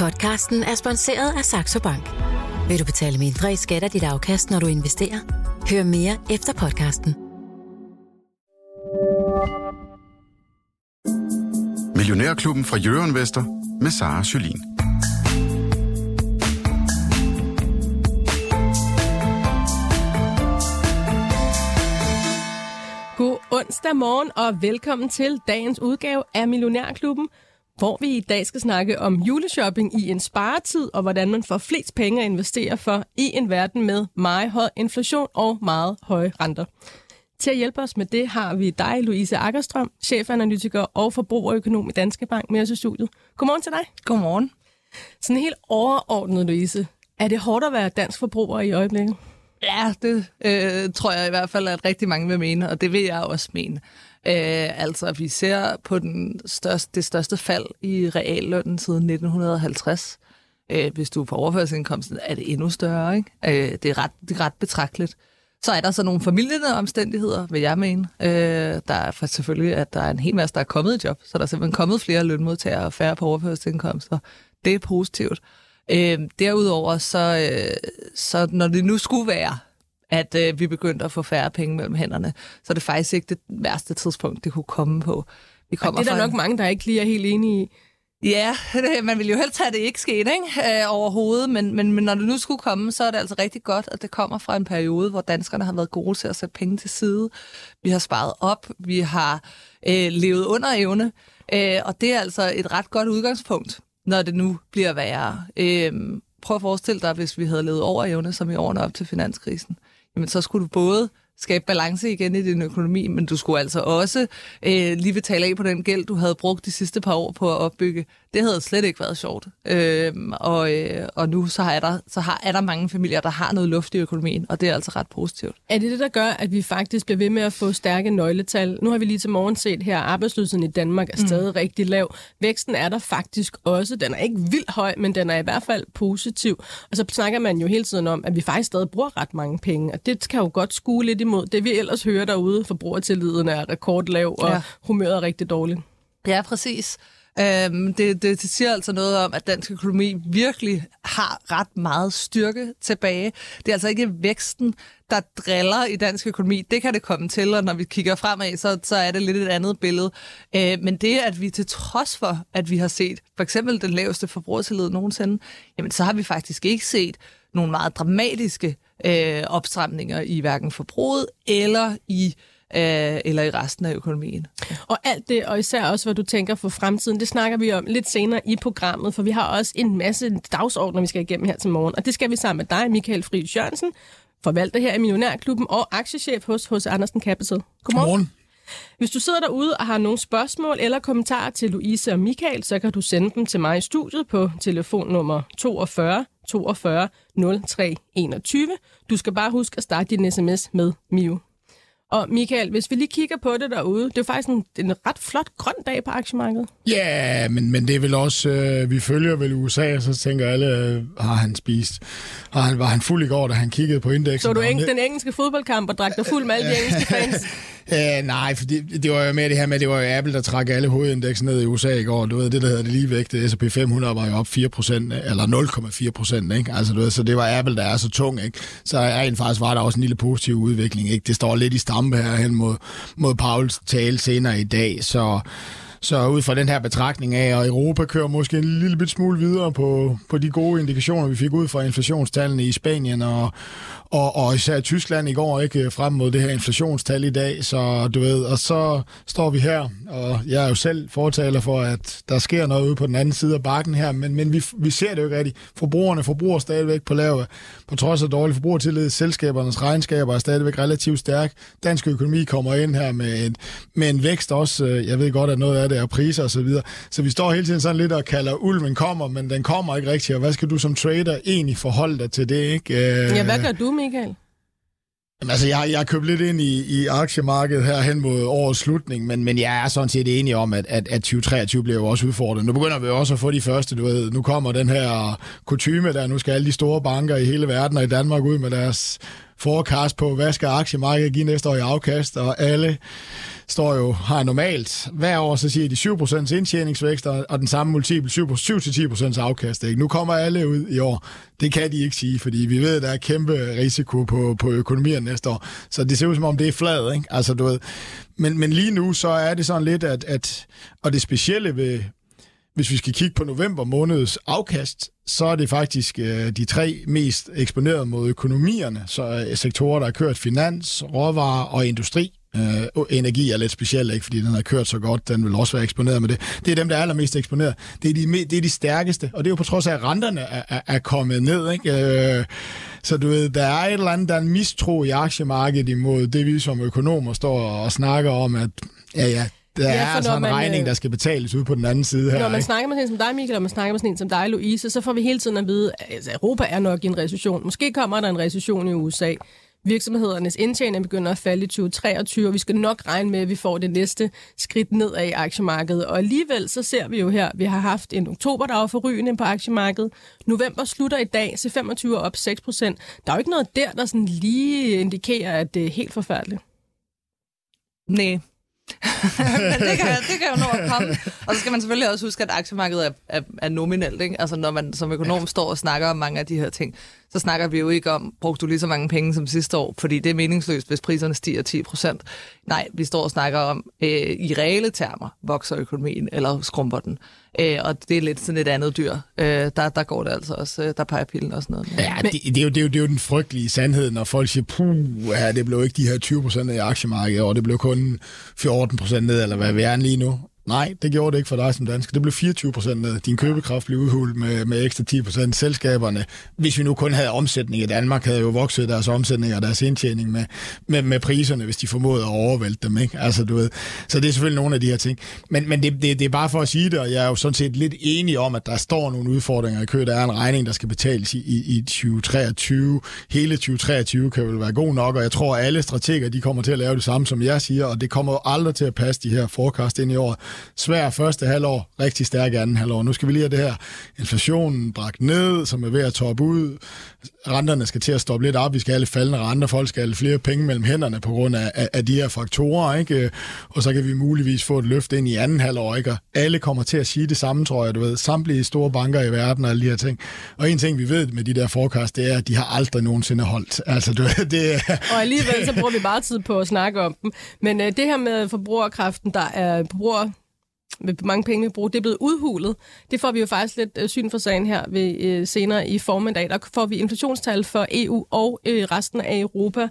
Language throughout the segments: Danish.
Podcasten er sponsoreret af Saxo Bank. Vil du betale mindre i skat af dit afkast, når du investerer? Hør mere efter podcasten. Millionærklubben fra Jørgen Vester med Sara Jolin. God onsdag morgen og velkommen til dagens udgave af Millionærklubben, hvor vi i dag skal snakke om juleshopping i en sparetid og hvordan man får flest penge at investere for i en verden med meget høj inflation og meget høje renter. Til at hjælpe os med det har vi dig, Louise Akkerstrøm, chefanalytiker og forbrugerøkonom i Danske Bank med os i studiet. Godmorgen til dig. Godmorgen. Sådan helt overordnet, Louise. Er det hårdt at være dansk forbruger i øjeblikket? Ja, det øh, tror jeg i hvert fald, at rigtig mange vil mene, og det vil jeg også mene. Øh, altså, vi ser på den største, det største fald i reallønnen siden 1950. Øh, hvis du er på overførselsindkomsten, er det endnu større. Ikke? Øh, det, er ret, det er ret betragteligt. Så er der så nogle familiende omstændigheder, vil jeg mene. Øh, der er for selvfølgelig, at der er en hel masse, der er kommet i job, så der er simpelthen kommet flere lønmodtagere og færre på overførselsindkomster. Det er positivt. Øh, derudover, så, øh, så når det nu skulle være, at øh, vi begyndte at få færre penge mellem hænderne, så er det faktisk ikke det værste tidspunkt, det kunne komme på. Vi kommer det er der nok mange, der ikke lige er helt enige i. Ja, man ville jo helst have, at det ikke skete ikke? Øh, overhovedet, men, men, men når det nu skulle komme, så er det altså rigtig godt, at det kommer fra en periode, hvor danskerne har været gode til at sætte penge til side. Vi har sparet op, vi har øh, levet under evne, øh, og det er altså et ret godt udgangspunkt når det nu bliver værre. Øhm, prøv at forestille dig, hvis vi havde levet over evne, som i årene op til finanskrisen. Jamen, så skulle du både skabe balance igen i din økonomi, men du skulle altså også øh, lige betale af på den gæld, du havde brugt de sidste par år på at opbygge. Det havde slet ikke været sjovt. Øh, og, øh, og nu så er, der, så har, er der mange familier, der har noget luft i økonomien, og det er altså ret positivt. Er det det, der gør, at vi faktisk bliver ved med at få stærke nøgletal? Nu har vi lige til morgen set her, at arbejdsløsheden i Danmark er mm. stadig mm. rigtig lav. Væksten er der faktisk også. Den er ikke vildt høj, men den er i hvert fald positiv. Og så snakker man jo hele tiden om, at vi faktisk stadig bruger ret mange penge, og det kan jo godt skue lidt imod det, vi ellers hører derude. Forbrugertilliden er rekordlav, og ja. humøret er rigtig dårligt. Ja, præcis. Øhm, det, det, det siger altså noget om, at dansk økonomi virkelig har ret meget styrke tilbage. Det er altså ikke væksten, der driller i dansk økonomi. Det kan det komme til, og når vi kigger fremad, så, så er det lidt et andet billede. Øh, men det, at vi til trods for, at vi har set for eksempel den laveste forbrugertillid nogensinde, jamen så har vi faktisk ikke set nogle meget dramatiske øh, opstramninger i hverken forbruget eller i øh, eller i resten af økonomien. Og alt det, og især også, hvad du tænker for fremtiden, det snakker vi om lidt senere i programmet, for vi har også en masse dagsordner, vi skal igennem her til morgen, og det skal vi sammen med dig, Michael Friis Jørgensen, forvalter her i Millionærklubben og aktiechef hos H.C. Andersen Capital. Godmorgen. Godmorgen. Hvis du sidder derude og har nogle spørgsmål eller kommentarer til Louise og Michael, så kan du sende dem til mig i studiet på telefonnummer 42 42 03 21. Du skal bare huske at starte din sms med MIU. Og Michael, hvis vi lige kigger på det derude, det er faktisk en, en ret flot grøn dag på aktiemarkedet. Ja, men, men det er vel også, øh, vi følger vel USA, og så tænker alle, øh, har han spist, har han, var han fuld i går, da han kiggede på indeksen? Så du eng, den engelske fodboldkamp og drak dig fuld med alle de engelske fans? Ja, nej, for det, det var jo med det her med, det var jo Apple, der trak alle hovedindeksen ned i USA i går. Du ved, det der hedder det lige vægt, S&P 500 var jo op 4% eller 0,4 procent, ikke? Altså, du ved, så det var Apple, der er så tung, ikke? Så rent faktisk var der også en lille positiv udvikling, ikke? Det står lidt i stampe her hen mod, mod Pauls tale senere i dag, så så ud fra den her betragtning af, at Europa kører måske en lille bit smule videre på, på de gode indikationer, vi fik ud fra inflationstallene i Spanien og, og, og især Tyskland i går, ikke frem mod det her inflationstal i dag, så du ved, og så står vi her, og jeg er jo selv fortaler for, at der sker noget ude på den anden side af bakken her, men, men vi, vi ser det jo ikke rigtigt. Forbrugerne forbruger stadigvæk på lav, på trods af dårlig forbrugertillid, selskabernes regnskaber er stadigvæk relativt stærk. Dansk økonomi kommer ind her med en, med en vækst også, jeg ved godt, at noget af det er priser osv., så, videre. så vi står hele tiden sådan lidt og kalder, ulven kommer, men den kommer ikke rigtigt, og hvad skal du som trader egentlig forholde dig til det, ikke? Øh, ja, hvad gør du, Michael? Jamen, altså, jeg, jeg har købt lidt ind i, i aktiemarkedet her hen mod årets slutning, men, men jeg er sådan set enig om, at, at, at 2023 bliver jo også udfordret. Nu begynder vi også at få de første, du ved, nu kommer den her kutume der, nu skal alle de store banker i hele verden og i Danmark ud med deres forecast på, hvad skal aktiemarkedet give næste år i afkast, og alle står jo, har normalt hver år, så siger de 7% indtjeningsvækst, og den samme multiple 7-10% afkast. Ikke? Nu kommer alle ud i år. Det kan de ikke sige, fordi vi ved, at der er kæmpe risiko på, på økonomien næste år. Så det ser ud som om, det er flad. Ikke? Altså, du ved. Men, men lige nu, så er det sådan lidt, at, at og det specielle ved, hvis vi skal kigge på november måneds afkast, så er det faktisk øh, de tre mest eksponerede mod økonomierne, så øh, sektorer, der har kørt finans, råvarer og industri. Øh, energi er lidt specielt, ikke, fordi den har kørt så godt, den vil også være eksponeret med det. Det er dem, der er allermest eksponeret. Det er de, det er de stærkeste, og det er jo på trods af, at renterne er, er, er kommet ned. Ikke? Øh, så du ved, der er et eller andet, der er en mistro i aktiemarkedet imod det, vi som økonomer står og snakker om, at ja, ja, der ja, er altså en man, regning, øh, der skal betales ud på den anden side her. Når man ikke? snakker med sådan en som dig, Michael, og man snakker med sådan en som dig, Louise, så får vi hele tiden at vide, at altså, Europa er nok i en recession. Måske kommer der en recession i USA. Virksomhedernes indtjening begynder at falde i 2023, og vi skal nok regne med, at vi får det næste skridt ned i aktiemarkedet. Og alligevel så ser vi jo her, vi har haft en oktober, der var forrygende på aktiemarkedet. November slutter i dag, så 25 op 6 procent. Der er jo ikke noget der, der sådan lige indikerer, at det er helt forfærdeligt. Nej, Men det kan, det kan jo nå at komme. Og så skal man selvfølgelig også huske, at aktiemarkedet er, er, er nominelt. Ikke? Altså når man som økonom står og snakker om mange af de her ting, så snakker vi jo ikke om, brugte du lige så mange penge som sidste år, fordi det er meningsløst, hvis priserne stiger 10 procent. Nej, vi står og snakker om, øh, i reelle termer, vokser økonomien eller skrumper den. Øh, og det er lidt sådan et andet dyr. Øh, der, der går det altså også, øh, der peger pillen og sådan noget. Ja, det, det, er jo, det, er jo, det er jo den frygtelige sandhed, når folk siger, puh, ja, det blev ikke de her 20 procent i aktiemarkedet, og det blev kun 14 procent ned, eller hvad vi er lige nu. Nej, det gjorde det ikke for dig som dansker. Det blev 24 procent ned. Din købekraft blev udhulet med, med ekstra 10 procent. Selskaberne, hvis vi nu kun havde omsætning i Danmark, havde jo vokset deres omsætning og deres indtjening med, med, med priserne, hvis de formåede at overvælte dem. Ikke? Altså, du ved. Så det er selvfølgelig nogle af de her ting. Men, men det, det, det, er bare for at sige det, og jeg er jo sådan set lidt enig om, at der står nogle udfordringer i kø. Der er en regning, der skal betales i, i, i 2023. Hele 2023 kan vel være god nok, og jeg tror, at alle strateger de kommer til at lave det samme, som jeg siger, og det kommer jo aldrig til at passe de her forecast ind i år svær første halvår, rigtig stærk anden halvår. Nu skal vi lige have det her inflationen bragt ned, som er ved at toppe ud. Renterne skal til at stoppe lidt op. Vi skal have lidt faldende renter. Folk skal have flere penge mellem hænderne på grund af, af, af de her faktorer. Ikke? Og så kan vi muligvis få et løft ind i anden halvår. Ikke? Og alle kommer til at sige det samme, tror jeg. Du ved. Samtlige store banker i verden og alle de her ting. Og en ting, vi ved med de der forecast, det er, at de har aldrig nogensinde holdt. Altså, du det. Og alligevel så bruger vi bare tid på at snakke om dem. Men øh, det her med forbrugerkraften, der er forbruger hvor mange penge vi bruger, det er blevet udhulet. Det får vi jo faktisk lidt øh, syn for sagen her ved, øh, senere i formiddag. Der får vi inflationstal for EU og øh, resten af Europa.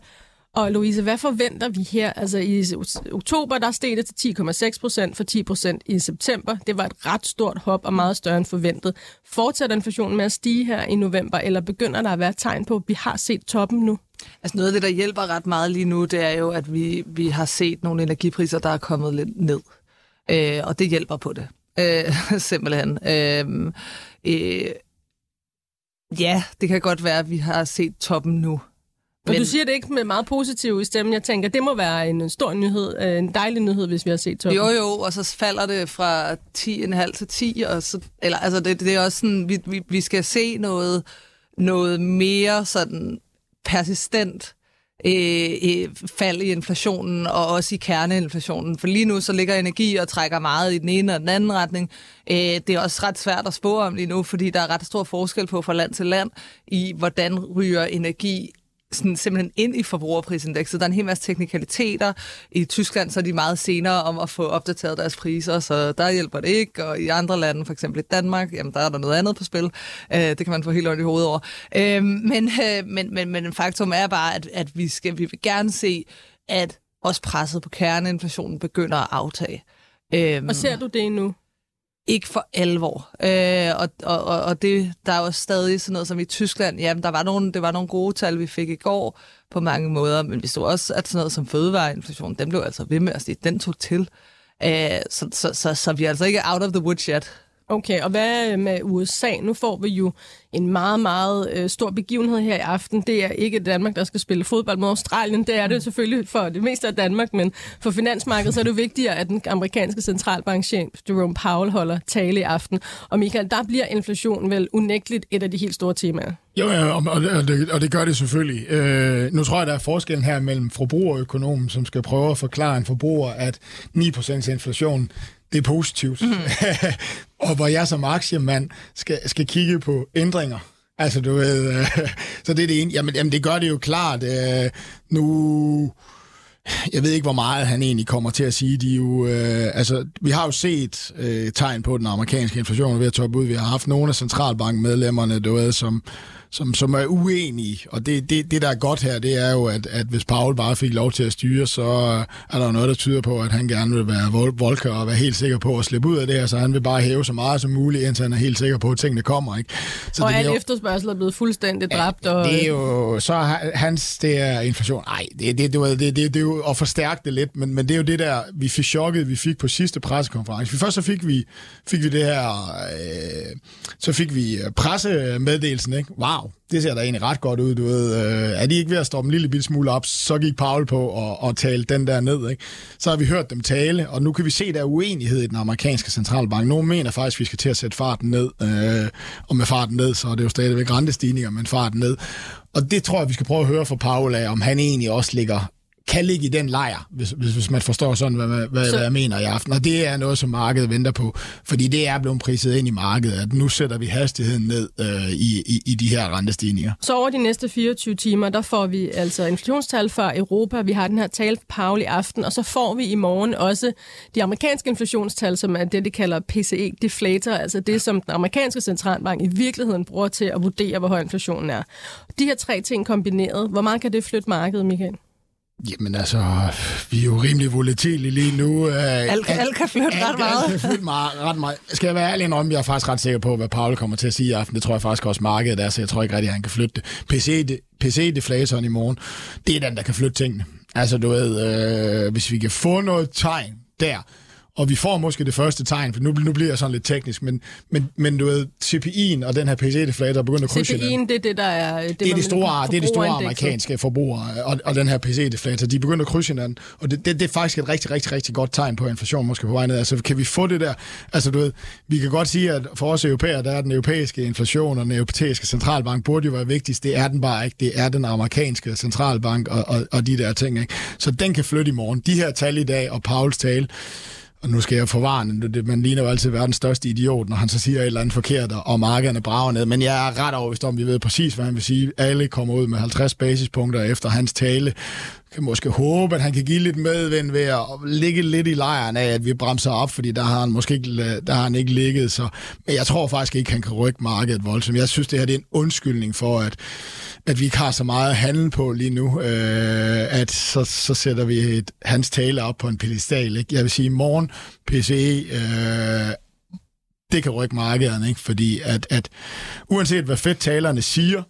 Og Louise, hvad forventer vi her? Altså i oktober, der steg det til 10,6 procent for 10 procent i september. Det var et ret stort hop og meget større end forventet. Fortsætter inflationen med at stige her i november, eller begynder der at være tegn på, at vi har set toppen nu? Altså noget af det, der hjælper ret meget lige nu, det er jo, at vi, vi har set nogle energipriser, der er kommet lidt ned. Øh, og det hjælper på det. Øh, simpelthen. Øh, øh, ja, det kan godt være, at vi har set toppen nu. Men, Men du siger det ikke med meget positiv i stemmen. Jeg tænker, det må være en stor nyhed, øh, en dejlig nyhed, hvis vi har set toppen. Jo, jo, og så falder det fra 10,5 til 10, og så, eller, altså det, det er også sådan, vi, vi, vi skal se noget, noget mere sådan persistent øh, fald i inflationen og også i kerneinflationen. For lige nu så ligger energi og trækker meget i den ene og den anden retning. Øh, det er også ret svært at spå om lige nu, fordi der er ret stor forskel på fra land til land i, hvordan ryger energi sådan simpelthen ind i forbrugerprisindekset. Der er en hel masse teknikaliteter. I Tyskland så er de meget senere om at få opdateret deres priser, så der hjælper det ikke. Og i andre lande, for eksempel i Danmark, jamen der er der noget andet på spil. Øh, det kan man få helt ondt i hovedet over. Øh, men, øh, men, men, men faktum er bare, at, at vi, skal, vi vil gerne se, at også presset på kerneinflationen begynder at aftage. Øh, og ser du det nu? Ikke for alvor. Øh, og, og, og det, der er jo stadig sådan noget som i Tyskland, jamen der var nogle, det var nogle gode tal, vi fik i går på mange måder, men vi så også, at sådan noget som fødevareinflation, den blev altså ved med at sige, den tog til. Øh, så, så, så, så vi er altså ikke out of the woods yet. Okay, og hvad med USA? Nu får vi jo en meget, meget øh, stor begivenhed her i aften. Det er ikke Danmark, der skal spille fodbold mod Australien. Det er det selvfølgelig for det meste af Danmark, men for finansmarkedet så er det jo vigtigere, at den amerikanske centralbankchef Jerome Powell holder tale i aften. Og Michael, der bliver inflation vel unægteligt et af de helt store temaer. Jo, ja, og, og, det, og det gør det selvfølgelig. Øh, nu tror jeg, der er forskellen her mellem forbrugerøkonomen, som skal prøve at forklare en forbruger, at 9% inflation, det er positivt. Mm. og hvor jeg som aktiemand skal, skal kigge på ændringer. Altså, du ved, øh, så det er det ene. Jamen, jamen, det gør det jo klart. Øh, nu, jeg ved ikke, hvor meget han egentlig kommer til at sige. De jo, øh, altså, vi har jo set øh, tegn på den amerikanske inflation ved at toppe ud. Vi har haft nogle af centralbankmedlemmerne, du ved, som som, som er uenige. Og det, det, det, der er godt her, det er jo, at, at hvis Paul bare fik lov til at styre, så er der noget, der tyder på, at han gerne vil være Volker og være helt sikker på at slippe ud af det her, så han vil bare hæve så meget som muligt, indtil han er helt sikker på, at tingene kommer. Ikke? Så og det, al jo, efterspørgsel er blevet fuldstændig dræbt. Ja, og... Det er jo, så hans, det er inflation. Nej, det, det, det, det, det, det er jo at forstærke det lidt, men, men det er jo det der, vi fik chokket, vi fik på sidste pressekonference. Først så fik vi, fik vi det her, øh, så fik vi øh, pressemeddelelsen, ikke? Wow, det ser da egentlig ret godt ud, du ved. Øh, er de ikke ved at stoppe en lille bitte smule op, så gik Paul på og, og tale den der ned, ikke? Så har vi hørt dem tale, og nu kan vi se, der er uenighed i den amerikanske centralbank. Nogle mener faktisk, at vi skal til at sætte farten ned, øh, og med farten ned, så er det jo stadigvæk rentestigninger, men farten ned. Og det tror jeg, vi skal prøve at høre fra Paul af, om han egentlig også ligger kan ligge i den lejr, hvis, hvis, hvis man forstår sådan, hvad, hvad, så... hvad jeg mener i aften. Og det er noget, som markedet venter på, fordi det er blevet priset ind i markedet, at nu sætter vi hastigheden ned øh, i, i, i de her rentestigninger. Så over de næste 24 timer, der får vi altså inflationstal for Europa. Vi har den her tal Paul i aften, og så får vi i morgen også de amerikanske inflationstal, som er det, de kalder PCE deflator, altså det, som den amerikanske centralbank i virkeligheden bruger til at vurdere, hvor høj inflationen er. De her tre ting kombineret, hvor meget kan det flytte markedet, Michael? Jamen altså, vi er jo rimelig volatile lige nu. Alt, alt kan flytte ret meget. Alt kan flytte meget, ret meget. Skal jeg være ærlig om, jeg er faktisk ret sikker på, hvad Paul kommer til at sige i aften. Det tror jeg faktisk også markedet er, så jeg tror ikke rigtig, at han kan flytte det. PC, PC-deflatoren i morgen, det er den, der kan flytte tingene. Altså du ved, øh, hvis vi kan få noget tegn der, og vi får måske det første tegn, for nu, nu bliver jeg sådan lidt teknisk, men, men, men du ved, CPI'en og den her PC-deflator er begyndt at krydse CPI'en, det er det, der er... Det, det er de store, det er de store amerikanske forbrugere, og, og den her PC-deflator, de er begyndt at krydse hinanden, og det, det, det er faktisk et rigtig, rigtig, rigtig godt tegn på, at inflation måske på vej ned. Altså, kan vi få det der? Altså, du ved, vi kan godt sige, at for os europæere, der er den europæiske inflation, og den europæiske centralbank burde jo være vigtigst. Det er den bare ikke. Det er den amerikanske centralbank og, og, og de der ting, ikke? Så den kan flytte i morgen. De her tal i dag, og Pauls tale, og nu skal jeg forvarne, det, man ligner jo altid verdens største idiot, når han så siger et eller andet forkert, og markederne brager ned. Men jeg er ret overbevist om, vi ved præcis, hvad han vil sige. Alle kommer ud med 50 basispunkter efter hans tale kan måske håbe, at han kan give lidt medvind ved at ligge lidt i lejren af, at vi bremser op, fordi der har han måske ikke, der har han ikke ligget. Så, men jeg tror faktisk ikke, han kan rykke markedet voldsomt. Jeg synes, det her det er en undskyldning for, at, at vi ikke har så meget handel på lige nu, øh, at så, så sætter vi et, hans tale op på en pedestal. Ikke? Jeg vil sige, i morgen PCE øh, det kan rykke markederne, ikke? fordi at, at uanset hvad fedt talerne siger,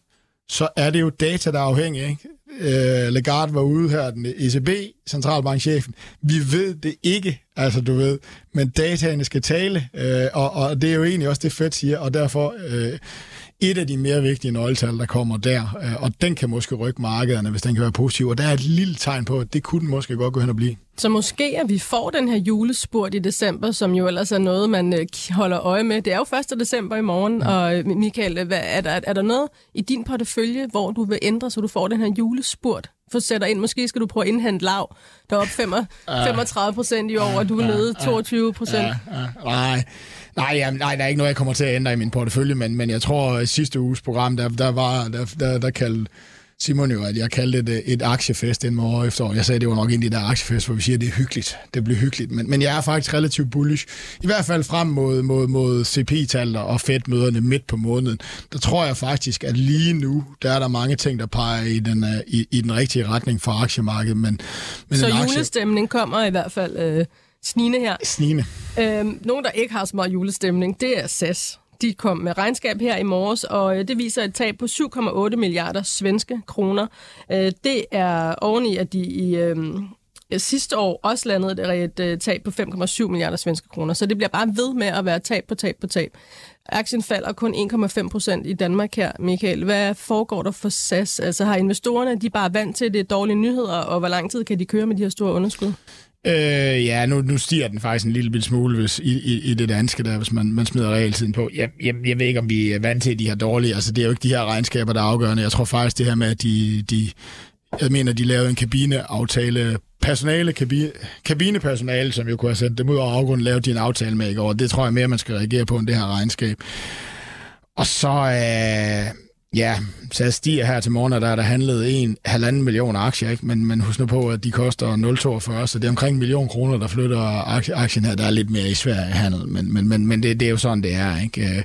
så er det jo data, der er afhængig. Ikke? øh, Lagarde var ude her, den ECB, centralbankchefen. Vi ved det ikke, altså du ved, men dataene skal tale, øh, og, og det er jo egentlig også det Fed siger, og derfor øh, et af de mere vigtige nøgletal, der kommer der, øh, og den kan måske rykke markederne, hvis den kan være positiv, og der er et lille tegn på, at det kunne den måske godt gå hen og blive. Så måske, at vi får den her julespurt i december, som jo ellers er noget, man øh, holder øje med. Det er jo 1. december i morgen, mm. og øh, Michael, hvad, er, der, er der noget i din portefølje, hvor du vil ændre, så du får den her julespurt? For sætter ind, måske skal du prøve at indhente lav, der er op 35 procent i år, og du er nede 22 procent. Nej, Nej, ja, nej, der er ikke noget, jeg kommer til at ændre i min portefølje, men, men jeg tror, at sidste uges program, der, der var, der, der, der kaldte Simon jo, at jeg kaldte det et aktiefest en morgen efter. Jeg sagde, at det var nok en af de der aktiefest, hvor vi siger, at det er hyggeligt. Det bliver hyggeligt. Men, men jeg er faktisk relativt bullish. I hvert fald frem mod, mod, mod CP-tallet og Fed-møderne midt på måneden. Der tror jeg faktisk, at lige nu, der er der mange ting, der peger i den, øh, i, i den rigtige retning for aktiemarkedet. Men, men Så aktie... julestemning kommer i hvert fald... Øh snigende her. Snigende. Øhm, nogen, der ikke har så meget julestemning, det er SAS. De kom med regnskab her i morges, og øh, det viser et tab på 7,8 milliarder svenske kroner. Øh, det er oveni, at de i, øh, sidste år også landet et, et tab på 5,7 milliarder svenske kroner. Så det bliver bare ved med at være tab på tab på tab. Aktien falder kun 1,5 procent i Danmark her, Michael. Hvad foregår der for SAS? Altså har investorerne de bare vant til det dårlige nyheder, og hvor lang tid kan de køre med de her store underskud? Øh, ja, nu, nu stiger den faktisk en lille smule hvis, i, i, i det danske, der, hvis man, man smider realtiden på. Jeg, jeg, jeg ved ikke, om vi er vant til, at de her dårlige. Altså, det er jo ikke de her regnskaber, der er afgørende. Jeg tror faktisk, det her med, at de, de jeg mener, de lavede en kabineaftale, personale, kabine, kabinepersonale, som jo kunne have sendt dem ud over afgrunden, lavede de en aftale med i går. Det tror jeg mere, man skal reagere på, end det her regnskab. Og så, øh, ja, så stiger her til morgen, der er der handlet en halvanden million aktier, ikke? Men, men husk nu på, at de koster 0,42, så det er omkring en million kroner, der flytter aktien her. Der er lidt mere i Sverige handel, men, men, men, men det, det er jo sådan, det er, ikke?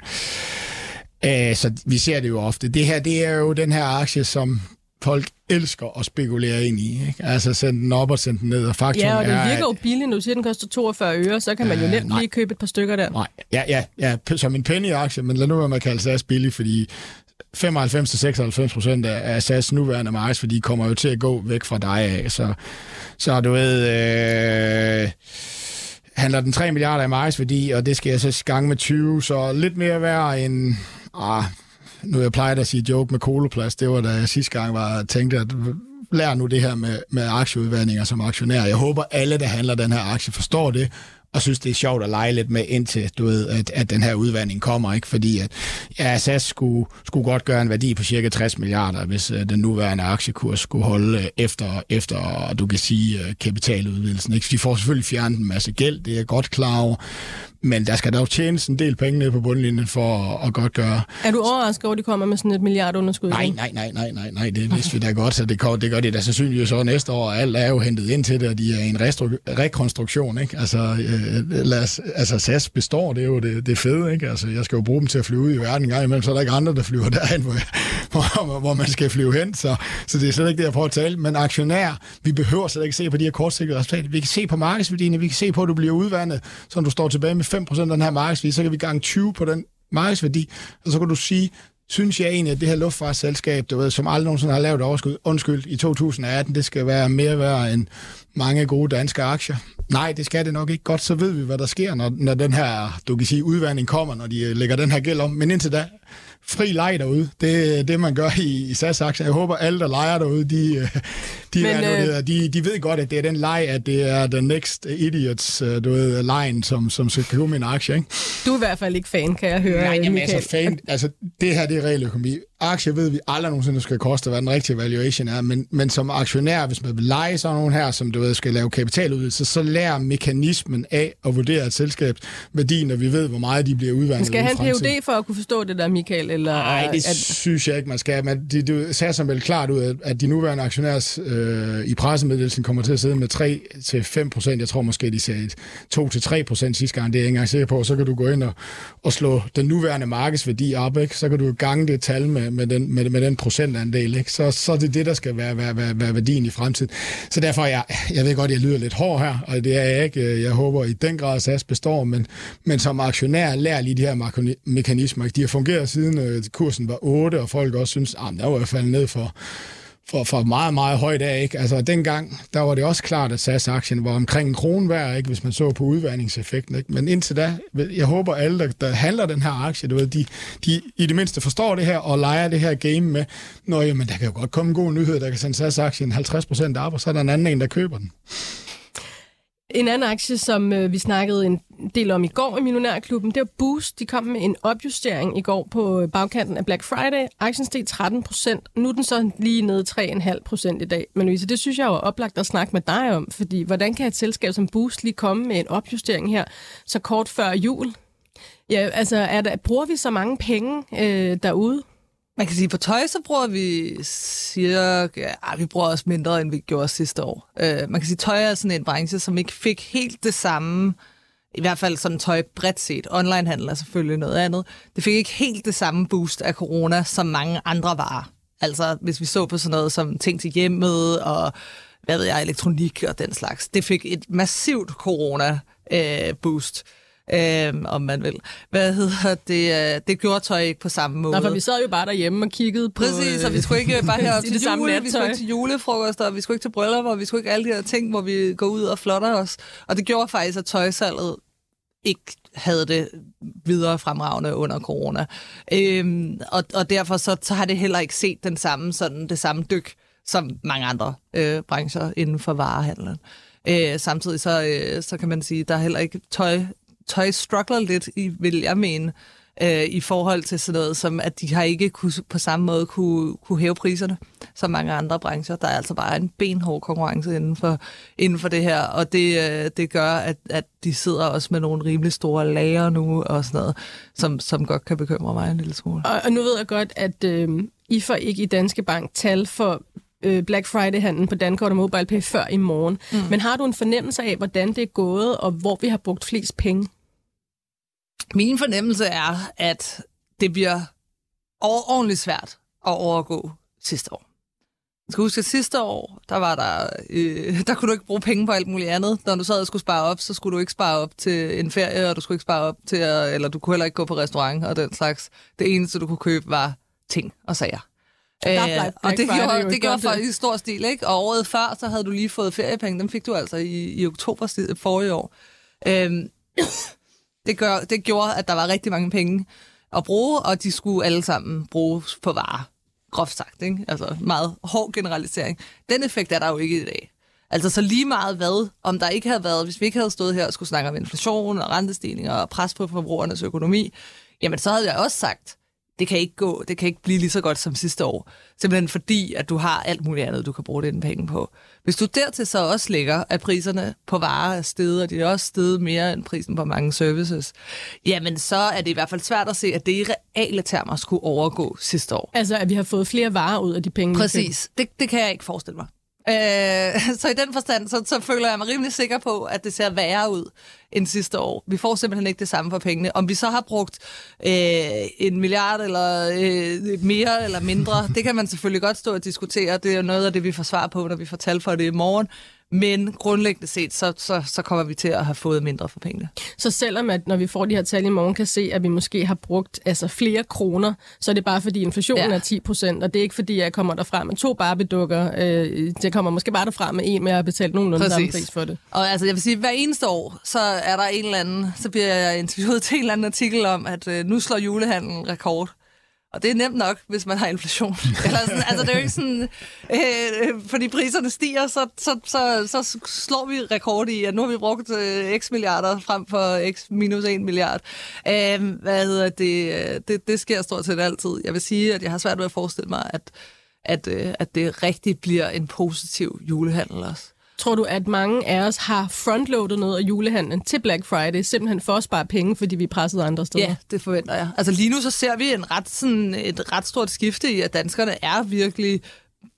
Øh, øh, så vi ser det jo ofte. Det her, det er jo den her aktie, som folk elsker at spekulere ind i. Ikke? Altså sende den op og sende den ned. Og faktum ja, og det er, virker jo billigt nu. Siger, den koster 42 øre, så kan man jo nemt lige købe et par stykker der. Nej, ja, ja, ja som en penny-aktie, men lad nu være med at kalde SAS billig, fordi 95-96 procent af SAS nuværende markedsværdi kommer jo til at gå væk fra dig af. Så, så du ved... Øh, handler den 3 milliarder i markedsværdi, og det skal jeg så gange med 20, så lidt mere værd end... Ah, nu jeg plejer at sige joke med koloplads, det var da jeg sidste gang var tænkte, at lær nu det her med, med aktieudvandringer som aktionær. Jeg håber, alle, der handler den her aktie, forstår det, og synes, det er sjovt at lege lidt med, indtil du ved, at, at den her udvandring kommer. Ikke? Fordi at ja, SAS skulle, skulle godt gøre en værdi på cirka 60 milliarder, hvis uh, den nuværende aktiekurs skulle holde uh, efter, efter, du kan sige, uh, kapitaludvidelsen. Ikke? de får selvfølgelig fjernet en masse gæld, det er jeg godt klar over. Men der skal dog tjenes en del penge ned på bundlinjen for at, at godt gøre. Er du overrasket over, at de kommer med sådan et milliardunderskud? Nej, nej, nej, nej, nej, nej, det vidste vi da godt, så det, gør, det gør det da sandsynligvis så næste år. Alt er jo hentet ind til det, og de er en rekonstruktion, ikke? Altså, øh, lad os, altså SAS består, det er jo det, det fede, ikke? Altså, jeg skal jo bruge dem til at flyve ud i verden en gang imellem, så er der ikke andre, der flyver derhen, hvor, hvor, hvor man skal flyve hen, så, så det er slet ikke det, jeg prøver at tale. Men aktionær, vi behøver slet ikke se på de her kortsigtede resultater. Vi kan se på markedsværdien, vi kan se på, at du bliver udvandet, så du står tilbage med 5% af den her markedsværdi, så kan vi gange 20 på den markedsværdi, og så kan du sige, synes jeg egentlig, at det her luftfartsselskab, du ved, som aldrig nogensinde har lavet overskud, undskyld, i 2018, det skal være mere værd end mange gode danske aktier. Nej, det skal det nok ikke. Godt, så ved vi, hvad der sker, når, når den her, du kan sige, udvandring kommer, når de øh, lægger den her gæld om. Men indtil da, fri leg derude. Det er det, man gør i, i SAS-aktier. Jeg håber, alle, der leger derude, de, de, Men, er, øh, de, de ved godt, at det er den leg, at det er den next idiots øh, du ved, line, som, som skal købe min aktie. Ikke? Du er i hvert fald ikke fan, kan jeg høre. Nej, jamen, altså, fan, altså, det her det er reelle aktier ved vi aldrig nogensinde skal koste, hvad den rigtige valuation er, men, men som aktionær, hvis man vil lege sådan nogen her, som du ved, skal lave kapitaludvidelse, så lærer mekanismen af at vurdere et selskabs værdi, når vi ved, hvor meget de bliver udvandet Man skal have en PhD for at kunne forstå det der, Michael? Eller Nej, det at... synes jeg ikke, man skal. Men de, du ser som vel klart ud, at de nuværende aktionærs øh, i pressemeddelelsen kommer til at sidde med 3-5 procent. Jeg tror måske, de sagde 2-3 procent sidste gang. Det er jeg ikke engang sikker på. Så kan du gå ind og, og slå den nuværende markedsværdi op. Ikke? Så kan du gange det tal med, med, den, med, med den procentandel, ikke? Så, så er det det, der skal være, være, være, være værdien i fremtiden. Så derfor, jeg, jeg ved godt, jeg lyder lidt hård her, og det er jeg ikke. Jeg håber i den grad, at SAS består, men, men som aktionær lærer lige de her mekanismer. De har fungeret siden øh, kursen var 8, og folk også synes, ah, at der var i hvert fald ned for for, for meget, meget højt af. Ikke? Altså dengang, der var det også klart, at SAS-aktien var omkring en krone værd, ikke? hvis man så på udvandingseffekten. Ikke? Men indtil da, jeg håber alle, der, der handler den her aktie, du ved, de, de i det mindste forstår det her og leger det her game med, når jamen, der kan jo godt komme en god nyhed, der kan sende SAS-aktien 50% op, og så er der en anden en, der køber den. En anden aktie, som øh, vi snakkede en del om i går i Millionærklubben, det var Boost. De kom med en opjustering i går på øh, bagkanten af Black Friday. Aktien steg 13 procent. Nu er den så lige nede 3,5 procent i dag. Men Louise, det synes jeg jo er oplagt at snakke med dig om, fordi hvordan kan et selskab som Boost lige komme med en opjustering her så kort før jul? Ja, altså, er der, bruger vi så mange penge øh, derude? Man kan sige, på tøj, så bruger vi cirka... Ja, vi bruger også mindre, end vi gjorde sidste år. Uh, man kan sige, tøj er sådan en branche, som ikke fik helt det samme i hvert fald sådan tøj bredt set. Onlinehandel er selvfølgelig noget andet. Det fik ikke helt det samme boost af corona, som mange andre varer. Altså, hvis vi så på sådan noget som ting til hjemmet og, hvad ved jeg, elektronik og den slags. Det fik et massivt corona-boost. øh, om man vil. Hvad hedder det? Øh, det gjorde tøj ikke på samme måde. Nej, for vi sad jo bare derhjemme og kiggede på... Præcis, og vi skulle ikke bare herop til jule, vi skulle nattøj. ikke til julefrokoster, vi skulle ikke til bryllupper, vi skulle ikke alle de her ting, hvor vi går ud og flotter os. Og det gjorde faktisk, at tøjsalget ikke havde det videre fremragende under corona. Øhm, og, og derfor så, så har det heller ikke set den samme, sådan, det samme dyk som mange andre øh, brancher inden for varehandlen. Øh, samtidig så, øh, så kan man sige, der er heller ikke tøj, tøj struggler lidt, i, vil jeg mene, øh, i forhold til sådan noget, som at de har ikke kunne, på samme måde kunne, kunne hæve priserne som mange andre brancher. Der er altså bare en benhård konkurrence inden for, inden for det her, og det, øh, det gør, at, at de sidder også med nogle rimelig store lager nu og sådan noget, som, som godt kan bekymre mig en lille smule. Og, og nu ved jeg godt, at øh, I får ikke i Danske Bank tal for øh, Black Friday-handlen på Dankort og MobilePay før i morgen. Mm. Men har du en fornemmelse af, hvordan det er gået, og hvor vi har brugt flest penge? Min fornemmelse er, at det bliver ordentligt svært at overgå sidste år. Jeg skal huske, at sidste år, der var der, øh, der kunne du ikke bruge penge på alt muligt andet. Når du sad og skulle spare op, så skulle du ikke spare op til en ferie, og du skulle ikke spare op til, at, eller du kunne heller ikke gå på restaurant og den slags. Det eneste, du kunne købe, var ting og sager. Øh, og det gjorde, et det gjorde folk øh, i stor stil, ikke? Og året før, så havde du lige fået feriepenge. Dem fik du altså i, i oktober forrige år. Øhm, det, gør, det gjorde, at der var rigtig mange penge at bruge, og de skulle alle sammen bruges på varer. Groft sagt, ikke? Altså meget hård generalisering. Den effekt er der jo ikke i dag. Altså så lige meget hvad, om der ikke havde været, hvis vi ikke havde stået her og skulle snakke om inflation og rentestigninger og pres på forbrugernes økonomi, jamen så havde jeg også sagt, det kan ikke gå, det kan ikke blive lige så godt som sidste år. Simpelthen fordi, at du har alt muligt andet, du kan bruge dine penge på. Hvis du dertil så også lægger, at priserne på varer er steget, og de er også steget mere end prisen på mange services, jamen så er det i hvert fald svært at se, at det i reale termer skulle overgå sidste år. Altså, at vi har fået flere varer ud af de penge. Præcis. Det, det kan jeg ikke forestille mig. Øh, så i den forstand, så, så føler jeg mig rimelig sikker på, at det ser værre ud end sidste år. Vi får simpelthen ikke det samme for pengene. Om vi så har brugt øh, en milliard eller øh, mere eller mindre, det kan man selvfølgelig godt stå og diskutere. Det er jo noget af det, vi får svar på, når vi får tal for det i morgen. Men grundlæggende set, så, så, så kommer vi til at have fået mindre for pengene. Så selvom at når vi får de her tal i morgen, kan se, at vi måske har brugt altså, flere kroner, så er det bare fordi inflationen Ja. er 10 procent, og det er ikke fordi, jeg kommer derfra med to barbedukker. Øh, det kommer måske bare derfra med en, med at have betalt nogenlunde samme pris for det. Og altså, jeg vil sige, hver eneste år, så er der en eller anden, så bliver jeg interviewet til en eller anden artikel om, at øh, nu slår julehandlen rekord. Og det er nemt nok, hvis man har inflation. Eller sådan, altså, det er jo ikke sådan, øh, fordi priserne stiger, så, så, så, så slår vi rekord i, at nu har vi brugt øh, x milliarder frem for x minus 1 milliard. Øh, hvad hedder det, øh, det? Det sker stort set altid. Jeg vil sige, at jeg har svært ved at forestille mig, at, at, øh, at det rigtig bliver en positiv julehandel også. Tror du, at mange af os har frontloadet noget af julehandlen til Black Friday, simpelthen for at spare penge, fordi vi er presset andre steder? Ja, det forventer jeg. Altså lige nu så ser vi en ret, sådan, et ret stort skifte i, at danskerne er virkelig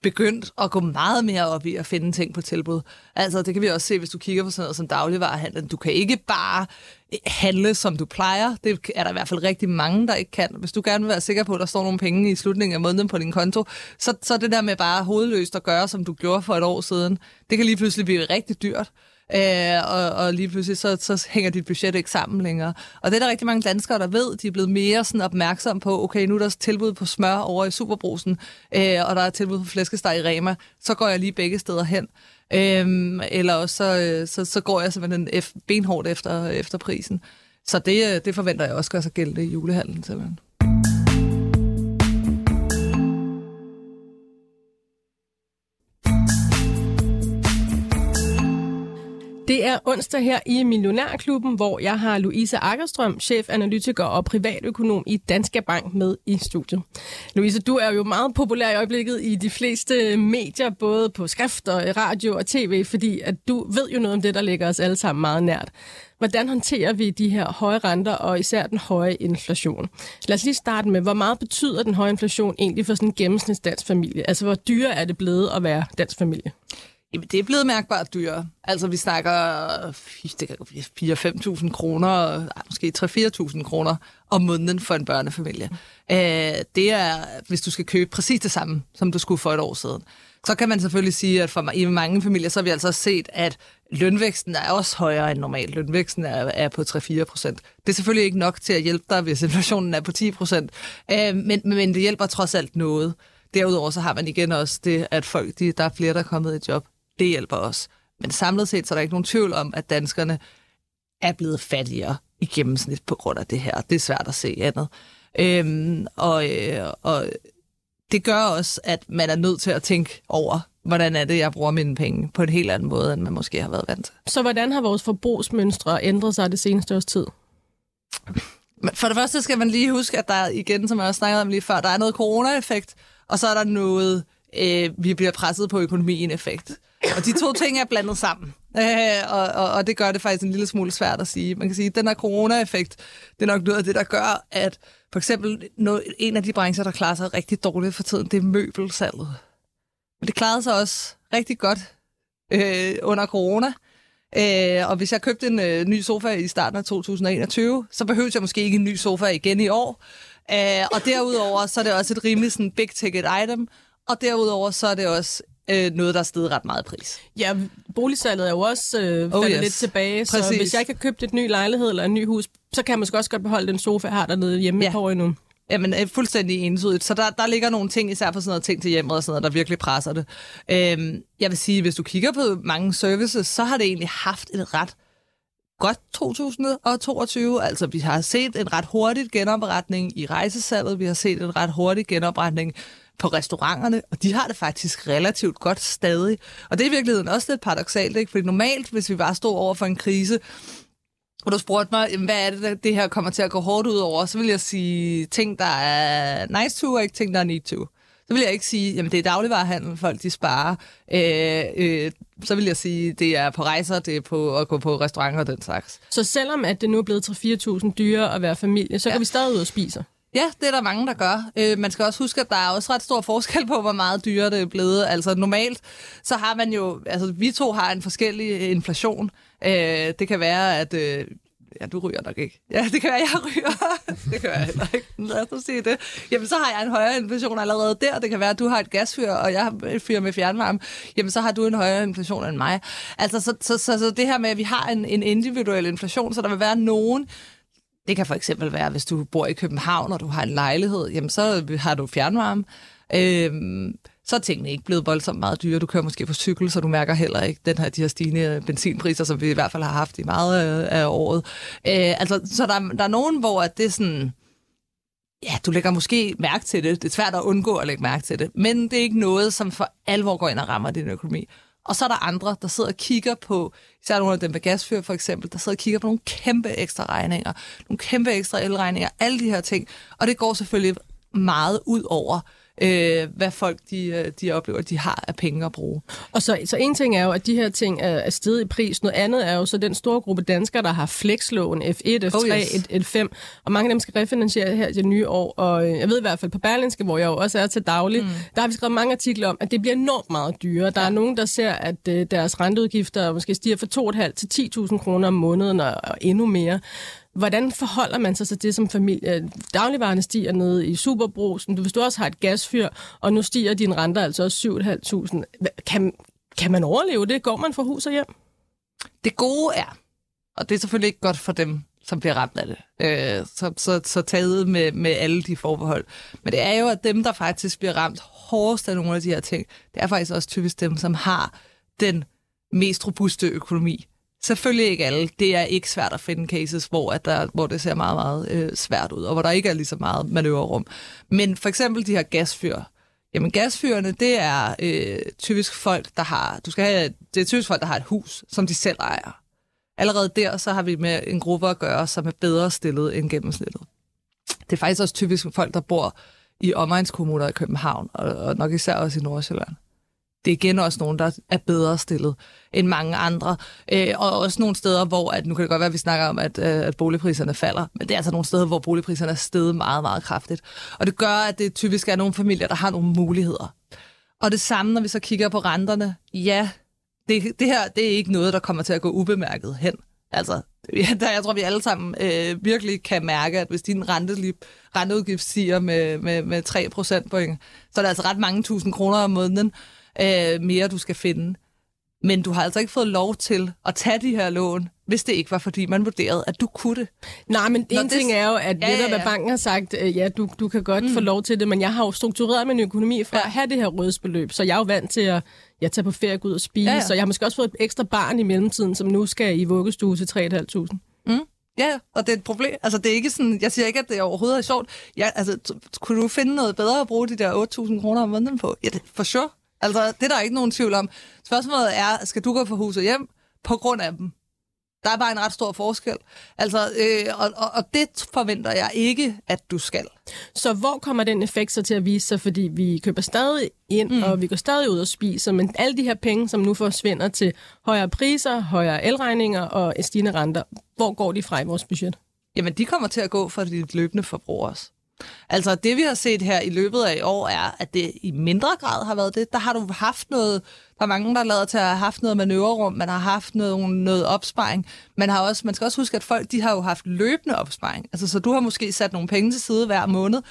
begyndt at gå meget mere op i at finde ting på tilbud. Altså, det kan vi også se, hvis du kigger på sådan noget som dagligvarerhandel. Du kan ikke bare eh, handle, som du plejer. Det er der i hvert fald rigtig mange, der ikke kan. Hvis du gerne vil være sikker på, at der står nogle penge i slutningen af måneden på din konto, så, så det der med bare hovedløst at gøre, som du gjorde for et år siden, det kan lige pludselig blive rigtig dyrt. Øh, og, og lige pludselig så, så hænger dit budget ikke sammen længere. Og det er der rigtig mange danskere, der ved. De er blevet mere sådan opmærksom på, okay, nu er der tilbud på smør over i Superbrusen, øh, og der er tilbud på flæskesteg i Rema. Så går jeg lige begge steder hen. Øh, eller også så, øh, så, så går jeg simpelthen benhårdt efter, efter prisen. Så det, øh, det forventer jeg også gør sig gældende i julehandlen simpelthen. Det er onsdag her i Millionærklubben, hvor jeg har Louise Akkerstrøm, chefanalytiker og privatøkonom i Danske Bank med i studiet. Louise, du er jo meget populær i øjeblikket i de fleste medier, både på skrift og radio og tv, fordi at du ved jo noget om det, der ligger os alle sammen meget nært. Hvordan håndterer vi de her høje renter og især den høje inflation? Lad os lige starte med, hvor meget betyder den høje inflation egentlig for sådan en gennemsnitsdansk familie? Altså, hvor dyre er det blevet at være dansk familie? Jamen, det er blevet mærkbart dyrere. Altså, vi snakker 4-5.000 kroner, måske 3-4.000 kroner om måneden for en børnefamilie. Øh, det er, hvis du skal købe præcis det samme, som du skulle for et år siden. Så kan man selvfølgelig sige, at for, i mange familier, så har vi altså set, at lønvæksten er også højere end normalt. Lønvæksten er, er på 3-4 procent. Det er selvfølgelig ikke nok til at hjælpe dig, hvis inflationen er på 10 procent, øh, men, men det hjælper trods alt noget. Derudover så har man igen også det, at folk, de, der er flere, der er kommet i job. Det hjælper også. Men samlet set, så er der ikke nogen tvivl om, at danskerne er blevet fattigere i gennemsnit på grund af det her. Det er svært at se andet. Øhm, og, øh, og det gør også, at man er nødt til at tænke over, hvordan er det, jeg bruger mine penge på en helt anden måde, end man måske har været vant til. Så hvordan har vores forbrugsmønstre ændret sig det seneste års tid? For det første skal man lige huske, at der igen, som jeg også snakkede om lige før, der er noget corona-effekt, og så er der noget, øh, vi bliver presset på økonomien-effekt. Og de to ting er blandet sammen. Øh, og, og, og det gør det faktisk en lille smule svært at sige. Man kan sige, at den her corona-effekt, det er nok noget af det, der gør, at for eksempel noget, en af de brancher, der klarer sig rigtig dårligt for tiden, det er møbelsalget. Men det klarede sig også rigtig godt øh, under corona. Øh, og hvis jeg købte en øh, ny sofa i starten af 2021, så behøvede jeg måske ikke en ny sofa igen i år. Øh, og derudover, så er det også et rimelig sådan, big ticket item. Og derudover, så er det også øh, noget, der er steget ret meget pris. Ja, boligsalget er jo også øh, faldet oh, yes. lidt tilbage, så Præcis. hvis jeg ikke har købt et ny lejlighed eller en ny hus, så kan jeg måske også godt beholde den sofa, jeg har dernede hjemme ja. på endnu. Jamen, er fuldstændig entydigt. Så der, der ligger nogle ting, især for sådan noget ting til hjemmet og sådan noget, der virkelig presser det. Øhm, jeg vil sige, hvis du kigger på mange services, så har det egentlig haft et ret godt 2022. Altså, vi har set en ret hurtigt genopretning i rejsesalget. Vi har set en ret hurtig genopretning på restauranterne, og de har det faktisk relativt godt stadig. Og det er i virkeligheden også lidt paradoxalt, ikke? Fordi normalt, hvis vi bare stod over for en krise, og du spurgte mig, hvad er det, det her kommer til at gå hårdt ud over, så vil jeg sige ting, der er nice to, og ikke ting, der er need to. Så vil jeg ikke sige, jamen det er dagligvarehandel, folk de sparer. Øh, øh, så vil jeg sige, det er på rejser, det er på at gå på restauranter og den slags. Så selvom at det nu er blevet 3-4.000 dyre at være familie, så ja. kan vi stadig ud og spise? Ja, det er der mange, der gør. Øh, man skal også huske, at der er også ret stor forskel på, hvor meget dyre det er blevet. Altså normalt, så har man jo, altså vi to har en forskellig øh, inflation. Øh, det kan være, at øh, ja, du ryger nok ikke. Ja, det kan være, jeg ryger. det kan være heller ikke. Lad os sige det. Jamen, så har jeg en højere inflation allerede der. Det kan være, at du har et gasfyr, og jeg har et fyr med fjernvarme. Jamen, så har du en højere inflation end mig. Altså, så, så, så, så det her med, at vi har en, en individuel inflation, så der vil være nogen, det kan for eksempel være, hvis du bor i København, og du har en lejlighed, jamen så har du fjernvarme. Øhm, så er tingene ikke blevet voldsomt meget dyre. Du kører måske på cykel, så du mærker heller ikke den her, de her stigende benzinpriser, som vi i hvert fald har haft i meget af, af året. Øh, altså, så der, der er nogen, hvor at det er sådan... Ja, du lægger måske mærke til det. Det er svært at undgå at lægge mærke til det. Men det er ikke noget, som for alvor går ind og rammer din økonomi. Og så er der andre, der sidder og kigger på, især nogle af dem med gasfyr for eksempel, der sidder og kigger på nogle kæmpe ekstra regninger, nogle kæmpe ekstra elregninger, alle de her ting. Og det går selvfølgelig meget ud over øh, hvad folk de, øh, de oplever, de har af penge at bruge. Og så, så en ting er jo, at de her ting er, er steget i pris. Noget andet er jo så den store gruppe danskere, der har flexlån, F1, F3, oh yes. F5, og mange af dem skal refinansiere her til nye år. Og øh, jeg ved i hvert fald på Berlinske, hvor jeg jo også er til daglig, mm. der har vi skrevet mange artikler om, at det bliver enormt meget dyrere. Der ja. er nogen, der ser, at øh, deres renteudgifter måske stiger fra 2,5 til 10.000 kroner om måneden og, og endnu mere. Hvordan forholder man sig til det som familie? Øh, dagligvarerne stiger ned i superbrusen. Hvis du også har et gasfyr, og nu stiger din renter altså også 7.500. Kan, kan man overleve det? Går man fra hus og hjem? Det gode er, og det er selvfølgelig ikke godt for dem, som bliver ramt af det. Øh, så, så, så taget med, med alle de forbehold. Men det er jo, at dem, der faktisk bliver ramt hårdest af nogle af de her ting, det er faktisk også typisk dem, som har den mest robuste økonomi. Selvfølgelig ikke alle. Det er ikke svært at finde cases, hvor, at der, hvor det ser meget, meget øh, svært ud, og hvor der ikke er lige så meget manøvrerum. Men for eksempel de her gasfyr. Jamen gasfyrene, det er øh, typisk folk, der har, du skal have, det er typisk folk, der har et hus, som de selv ejer. Allerede der, så har vi med en gruppe at gøre, som er bedre stillet end gennemsnittet. Det er faktisk også typisk folk, der bor i omegnskommuner i København, og, og nok især også i Nordsjælland det er igen også nogen, der er bedre stillet end mange andre. Øh, og også nogle steder, hvor, at, nu kan det godt være, at vi snakker om, at, øh, at boligpriserne falder, men det er altså nogle steder, hvor boligpriserne er steget meget, meget kraftigt. Og det gør, at det typisk er nogle familier, der har nogle muligheder. Og det samme, når vi så kigger på renterne. Ja, det, det her det er ikke noget, der kommer til at gå ubemærket hen. Altså, ja, der, jeg tror, vi alle sammen øh, virkelig kan mærke, at hvis din rente, renteudgift stiger med, med, med 3 procentpoint, så er der altså ret mange tusind kroner om måneden øh, mere, du skal finde. Men du har altså ikke fået lov til at tage de her lån, hvis det ikke var, fordi man vurderede, at du kunne det. Nej, men Nå, en ting er jo, at ja, ja, ja. hvad banken har sagt, øh, ja, du, du kan godt mm. få lov til det, men jeg har jo struktureret min økonomi fra ja. at have det her rådsbeløb, så jeg er jo vant til at jeg tager på ferie, gå ud og spise, ja, ja. så jeg har måske også fået et ekstra barn i mellemtiden, som nu skal i vuggestue til 3.500. Mm. Ja, og det er et problem. Altså, det er ikke sådan, jeg siger ikke, at det overhovedet er sjovt. Ja, altså, kunne du finde noget bedre at bruge de der 8.000 kroner om måneden på? Ja, det, for sure. Altså, det er der ikke nogen tvivl om. Spørgsmålet er, skal du gå fra huset hjem på grund af dem? Der er bare en ret stor forskel. Altså, øh, og, og, og det forventer jeg ikke, at du skal. Så hvor kommer den effekt så til at vise sig? Fordi vi køber stadig ind, mm. og vi går stadig ud og spiser, men alle de her penge, som nu forsvinder til højere priser, højere elregninger og stigende renter, hvor går de fra i vores budget? Jamen, de kommer til at gå for dit løbende forbrug også. Altså det, vi har set her i løbet af i år, er, at det i mindre grad har været det. Der har du haft noget, der er mange, der lader til at have haft noget manøvrerum, man har haft noget, noget opsparing. Man, har også, man skal også huske, at folk de har jo haft løbende opsparing. Altså, så du har måske sat nogle penge til side hver måned,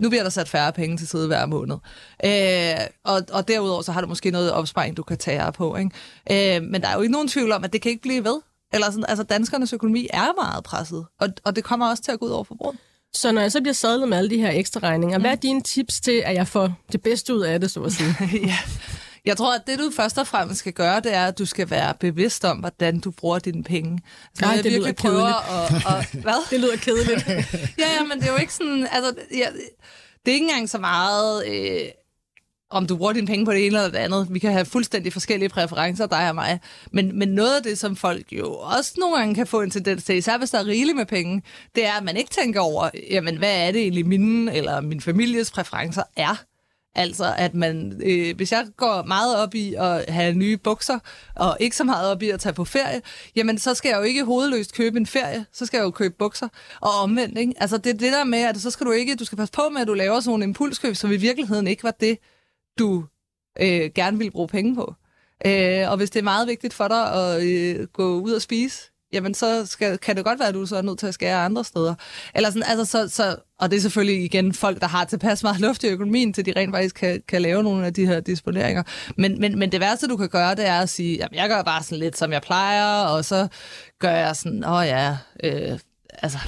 nu bliver der sat færre penge til side hver måned. Øh, og, og derudover så har du måske noget opsparing, du kan tage på. Ikke? Øh, men der er jo ikke nogen tvivl om, at det kan ikke blive ved. Eller sådan, altså danskernes økonomi er meget presset, og, og det kommer også til at gå ud over forbruget. Så når jeg så bliver sadlet med alle de her ekstra regninger, mm. hvad er dine tips til, at jeg får det bedste ud af det, så at sige? ja. Jeg tror, at det du først og fremmest skal gøre, det er, at du skal være bevidst om, hvordan du bruger dine penge. Så Nej, det lyder kedeligt. At, og, hvad? det lyder kedeligt. ja, ja, men det er jo ikke sådan... Altså, ja, det er ikke engang så meget... Øh, om du bruger dine penge på det ene eller det andet. Vi kan have fuldstændig forskellige præferencer, dig og mig. Men, men noget af det, som folk jo også nogle gange kan få en tendens til, især hvis der er rigeligt med penge, det er, at man ikke tænker over, jamen hvad er det egentlig mine eller min families præferencer er. Altså, at man, øh, hvis jeg går meget op i at have nye bukser, og ikke så meget op i at tage på ferie, jamen så skal jeg jo ikke hovedløst købe en ferie, så skal jeg jo købe bukser. Og omvendt, ikke? Altså, det er det der med, at så skal du ikke, du skal passe på med, at du laver sådan en impulskøb, som i virkeligheden ikke var det, du øh, gerne vil bruge penge på. Øh, og hvis det er meget vigtigt for dig at øh, gå ud og spise, jamen så skal, kan det godt være, at du så er nødt til at skære andre steder. Eller sådan, altså, så, så, og det er selvfølgelig igen folk, der har tilpas meget luft i økonomien, til de rent faktisk kan, kan lave nogle af de her disponeringer. Men, men, men det værste, du kan gøre, det er at sige, jamen jeg gør bare sådan lidt, som jeg plejer, og så gør jeg sådan, åh oh ja, øh, altså,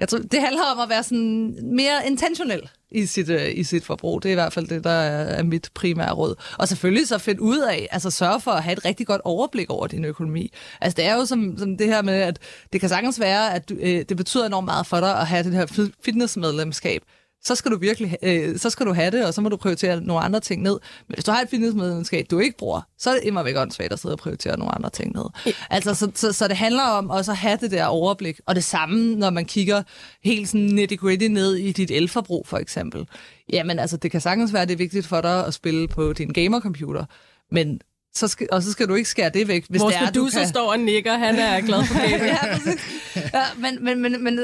jeg tror, det handler om at være sådan mere intentionel i sit, øh, i sit forbrug. Det er i hvert fald det, der er, mit primære råd. Og selvfølgelig så find ud af, altså sørge for at have et rigtig godt overblik over din økonomi. Altså det er jo som, som det her med, at det kan sagtens være, at øh, det betyder enormt meget for dig at have det her fitnessmedlemskab så skal du virkelig øh, så skal du have det, og så må du prioritere nogle andre ting ned. Men hvis du har et fitnessmedlemskab, du ikke bruger, så er det immer væk åndssvagt at sidde og prioritere nogle andre ting ned. Ja. Altså, så, så, så, det handler om også at have det der overblik. Og det samme, når man kigger helt sådan nitty-gritty ned i dit elforbrug, for eksempel. Jamen, altså, det kan sagtens være, det er vigtigt for dig at spille på din gamercomputer. Men så skal, og så skal du ikke skære det væk. Hvis Vores det er, producer kan... står og nikker, han er glad for det. ja, Ja, men, men, men, men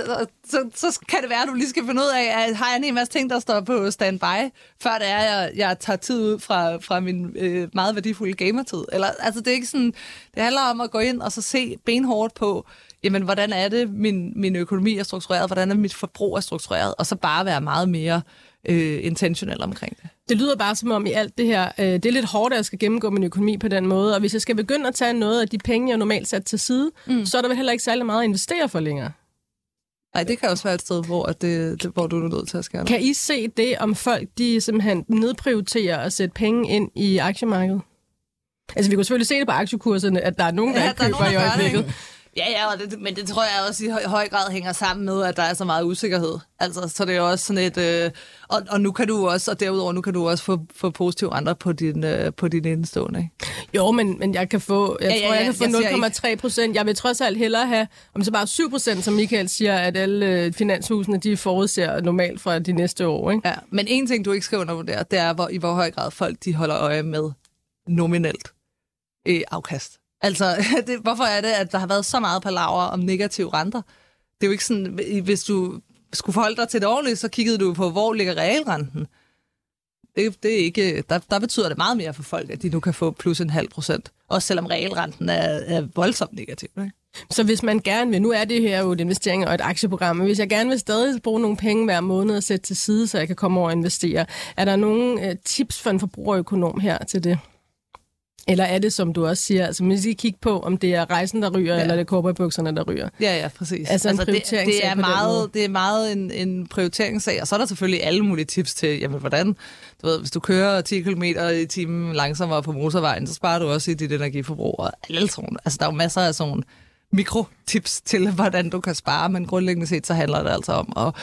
så, så kan det være, at du lige skal finde ud af, at har jeg en masse ting, der står på standby, før det er, jeg, jeg tager tid ud fra, fra min øh, meget værdifulde gamertid. Eller, altså, det er ikke sådan, det handler om at gå ind og så se benhårdt på, jamen, hvordan er det, min, min økonomi er struktureret, hvordan er mit forbrug er struktureret, og så bare være meget mere øh, intentionel omkring det. Det lyder bare som om i alt det her, øh, det er lidt hårdt, at jeg skal gennemgå min økonomi på den måde, og hvis jeg skal begynde at tage noget af de penge, jeg normalt sat til side, mm. så er der vel heller ikke særlig meget at investere for længere. Nej, det kan også være et sted, hvor, det, det, hvor du er nødt til at skære. Kan I se det, om folk de simpelthen nedprioriterer at sætte penge ind i aktiemarkedet? Altså, vi kunne selvfølgelig se det på aktiekurserne, at der er nogen, der ja, ikke køber der i øjeblikket. Ja, ja, og det, men det tror jeg også i høj, høj grad hænger sammen med, at der er så meget usikkerhed. Altså, så det er også sådan et... Øh, og, og nu kan du også, og derudover, nu kan du også få, få positive andre på din, øh, på din indstående, ikke? Jo, men, men jeg kan få, jeg ja, tror, ja, ja, jeg kan få 0,3 procent. Jeg vil trods alt hellere have, om så bare 7 procent, som Michael siger, at alle øh, finanshusene, de forudser normalt fra de næste år, ikke? Ja, men en ting, du ikke skal undervurdere, det er, hvor, i hvor høj grad folk, de holder øje med nominelt øh, afkast. Altså, det, hvorfor er det, at der har været så meget palaver om negative renter? Det er jo ikke sådan, hvis du skulle forholde dig til det ordentligt, så kiggede du på, hvor ligger realrenten. Det, det er ikke, der, der betyder det meget mere for folk, at de nu kan få plus en halv procent. Også selvom realrenten er, er voldsomt negativ. Ikke? Så hvis man gerne vil, nu er det her jo et investering og et aktieprogram, men hvis jeg gerne vil stadig bruge nogle penge hver måned og sætte til side, så jeg kan komme over og investere, er der nogle øh, tips for en forbrugerøkonom her til det? Eller er det, som du også siger, altså man skal kigge på, om det er rejsen, der ryger, ja. eller det er cowboybukserne, der ryger? Ja, ja, præcis. Altså, en altså det, det, er meget, det er meget en, en prioriteringssag, og så er der selvfølgelig alle mulige tips til, jamen hvordan, du ved, hvis du kører 10 km i timen langsommere på motorvejen, så sparer du også i dit energiforbrug og alle sådan. Altså, der er jo masser af sådan mikrotips til, hvordan du kan spare, men grundlæggende set, så handler det altså om at,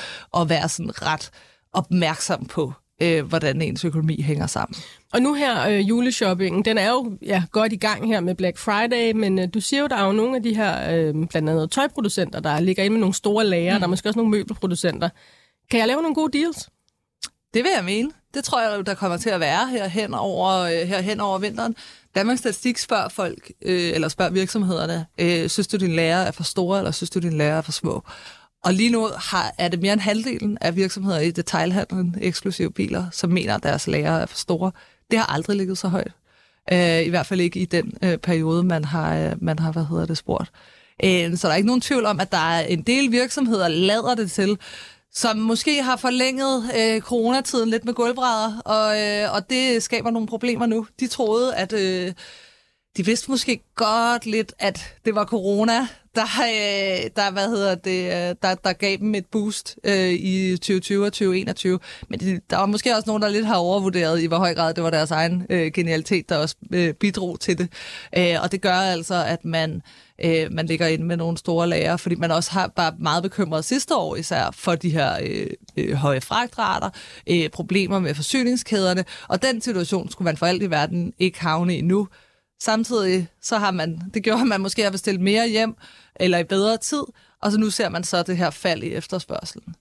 at være sådan ret opmærksom på, øh, hvordan ens økonomi hænger sammen. Og nu her, øh, juleshoppingen, den er jo ja, godt i gang her med Black Friday, men øh, du siger jo, der er jo nogle af de her, øh, blandt andet tøjproducenter, der ligger inde med nogle store lager, mm. der er måske også nogle møbelproducenter. Kan jeg lave nogle gode deals? Det vil jeg mene. Det tror jeg, der kommer til at være her hen over, øh, her hen over vinteren. Danmarks Statistik spørger folk, øh, eller spørger virksomhederne, øh, synes du, din lærer er for store, eller synes du, din lærer er for små? Og lige nu har, er det mere end halvdelen af virksomheder i detailhandlen, eksklusive biler, som mener, at deres lager er for store. Det har aldrig ligget så højt. Øh, I hvert fald ikke i den øh, periode, man har, øh, man har hvad hedder det, spurgt. Øh, så der er ikke nogen tvivl om, at der er en del virksomheder, lader det til, som måske har forlænget øh, coronatiden lidt med gulvbrædder, og, øh, og det skaber nogle problemer nu. De troede, at øh, de vidste måske godt lidt, at det var corona, der, øh, der, hvad hedder det, øh, der, der gav dem et boost øh, i 2020 og 2021. Men de, der var måske også nogen, der lidt har overvurderet, i hvor høj grad det var deres egen øh, genialitet, der også øh, bidrog til det. Øh, og det gør altså, at man, øh, man ligger inde med nogle store lager, fordi man også har bare meget bekymret sidste år især for de her øh, øh, høje fragtrater, øh, problemer med forsyningskæderne, og den situation skulle man for alt i verden ikke havne i nu. Samtidig så har man, det gjorde, man måske at bestille mere hjem, eller i bedre tid, og så nu ser man så det her fald i efterspørgselen.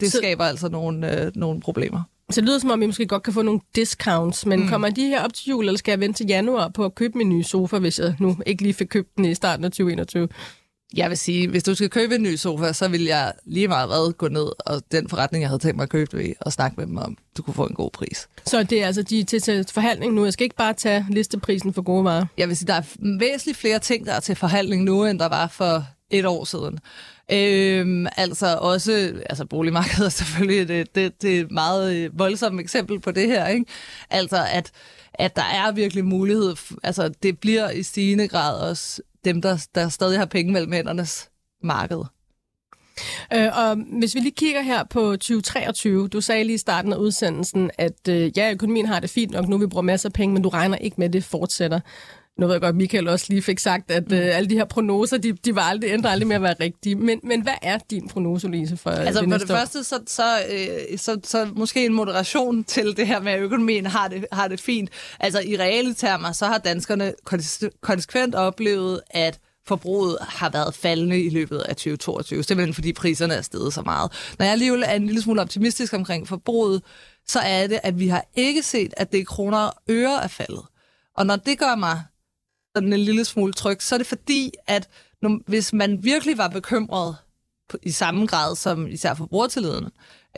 Det så, skaber altså nogle, øh, nogle problemer. Så det lyder som om, I måske godt kan få nogle discounts, men mm. kommer de her op til jul, eller skal jeg vente til januar på at købe min nye sofa, hvis jeg nu ikke lige fik købt den i starten af 2021? Jeg vil sige, hvis du skal købe en ny sofa, så vil jeg lige meget hvad gå ned, og den forretning, jeg havde tænkt mig at købe ved, og snakke med dem om, du kunne få en god pris. Så det er altså de er til, til forhandling nu. Jeg skal ikke bare tage listeprisen for gode varer. Jeg vil sige, der er væsentligt flere ting, der er til forhandling nu, end der var for et år siden. Øhm, altså også, altså boligmarkedet er selvfølgelig det, det, det er et meget øh, voldsomt eksempel på det her, ikke? Altså at, at der er virkelig mulighed, altså det bliver i stigende grad også dem, der, der stadig har penge mellem hændernes marked. Øh, og hvis vi lige kigger her på 2023, du sagde lige i starten af udsendelsen, at øh, ja, økonomien har det fint nok, nu vi bruger masser af penge, men du regner ikke med, at det fortsætter. Nu ved jeg godt, Michael også lige fik sagt, at øh, alle de her prognoser, de, de var aldrig, ændrer aldrig med at være rigtige. Men, men hvad er din prognose, Lise, for Altså det for det første, så, så, øh, så, så måske en moderation til det her med, at økonomien har det, har det fint. Altså i reelle termer, så har danskerne konsekvent oplevet, at forbruget har været faldende i løbet af 2022, simpelthen fordi priserne er steget så meget. Når jeg alligevel er en lille smule optimistisk omkring forbruget, så er det, at vi har ikke set, at det kroner og øre er faldet. Og når det gør mig sådan en lille smule tryg, så er det fordi, at når, hvis man virkelig var bekymret på, i samme grad, som især forbrugertilliden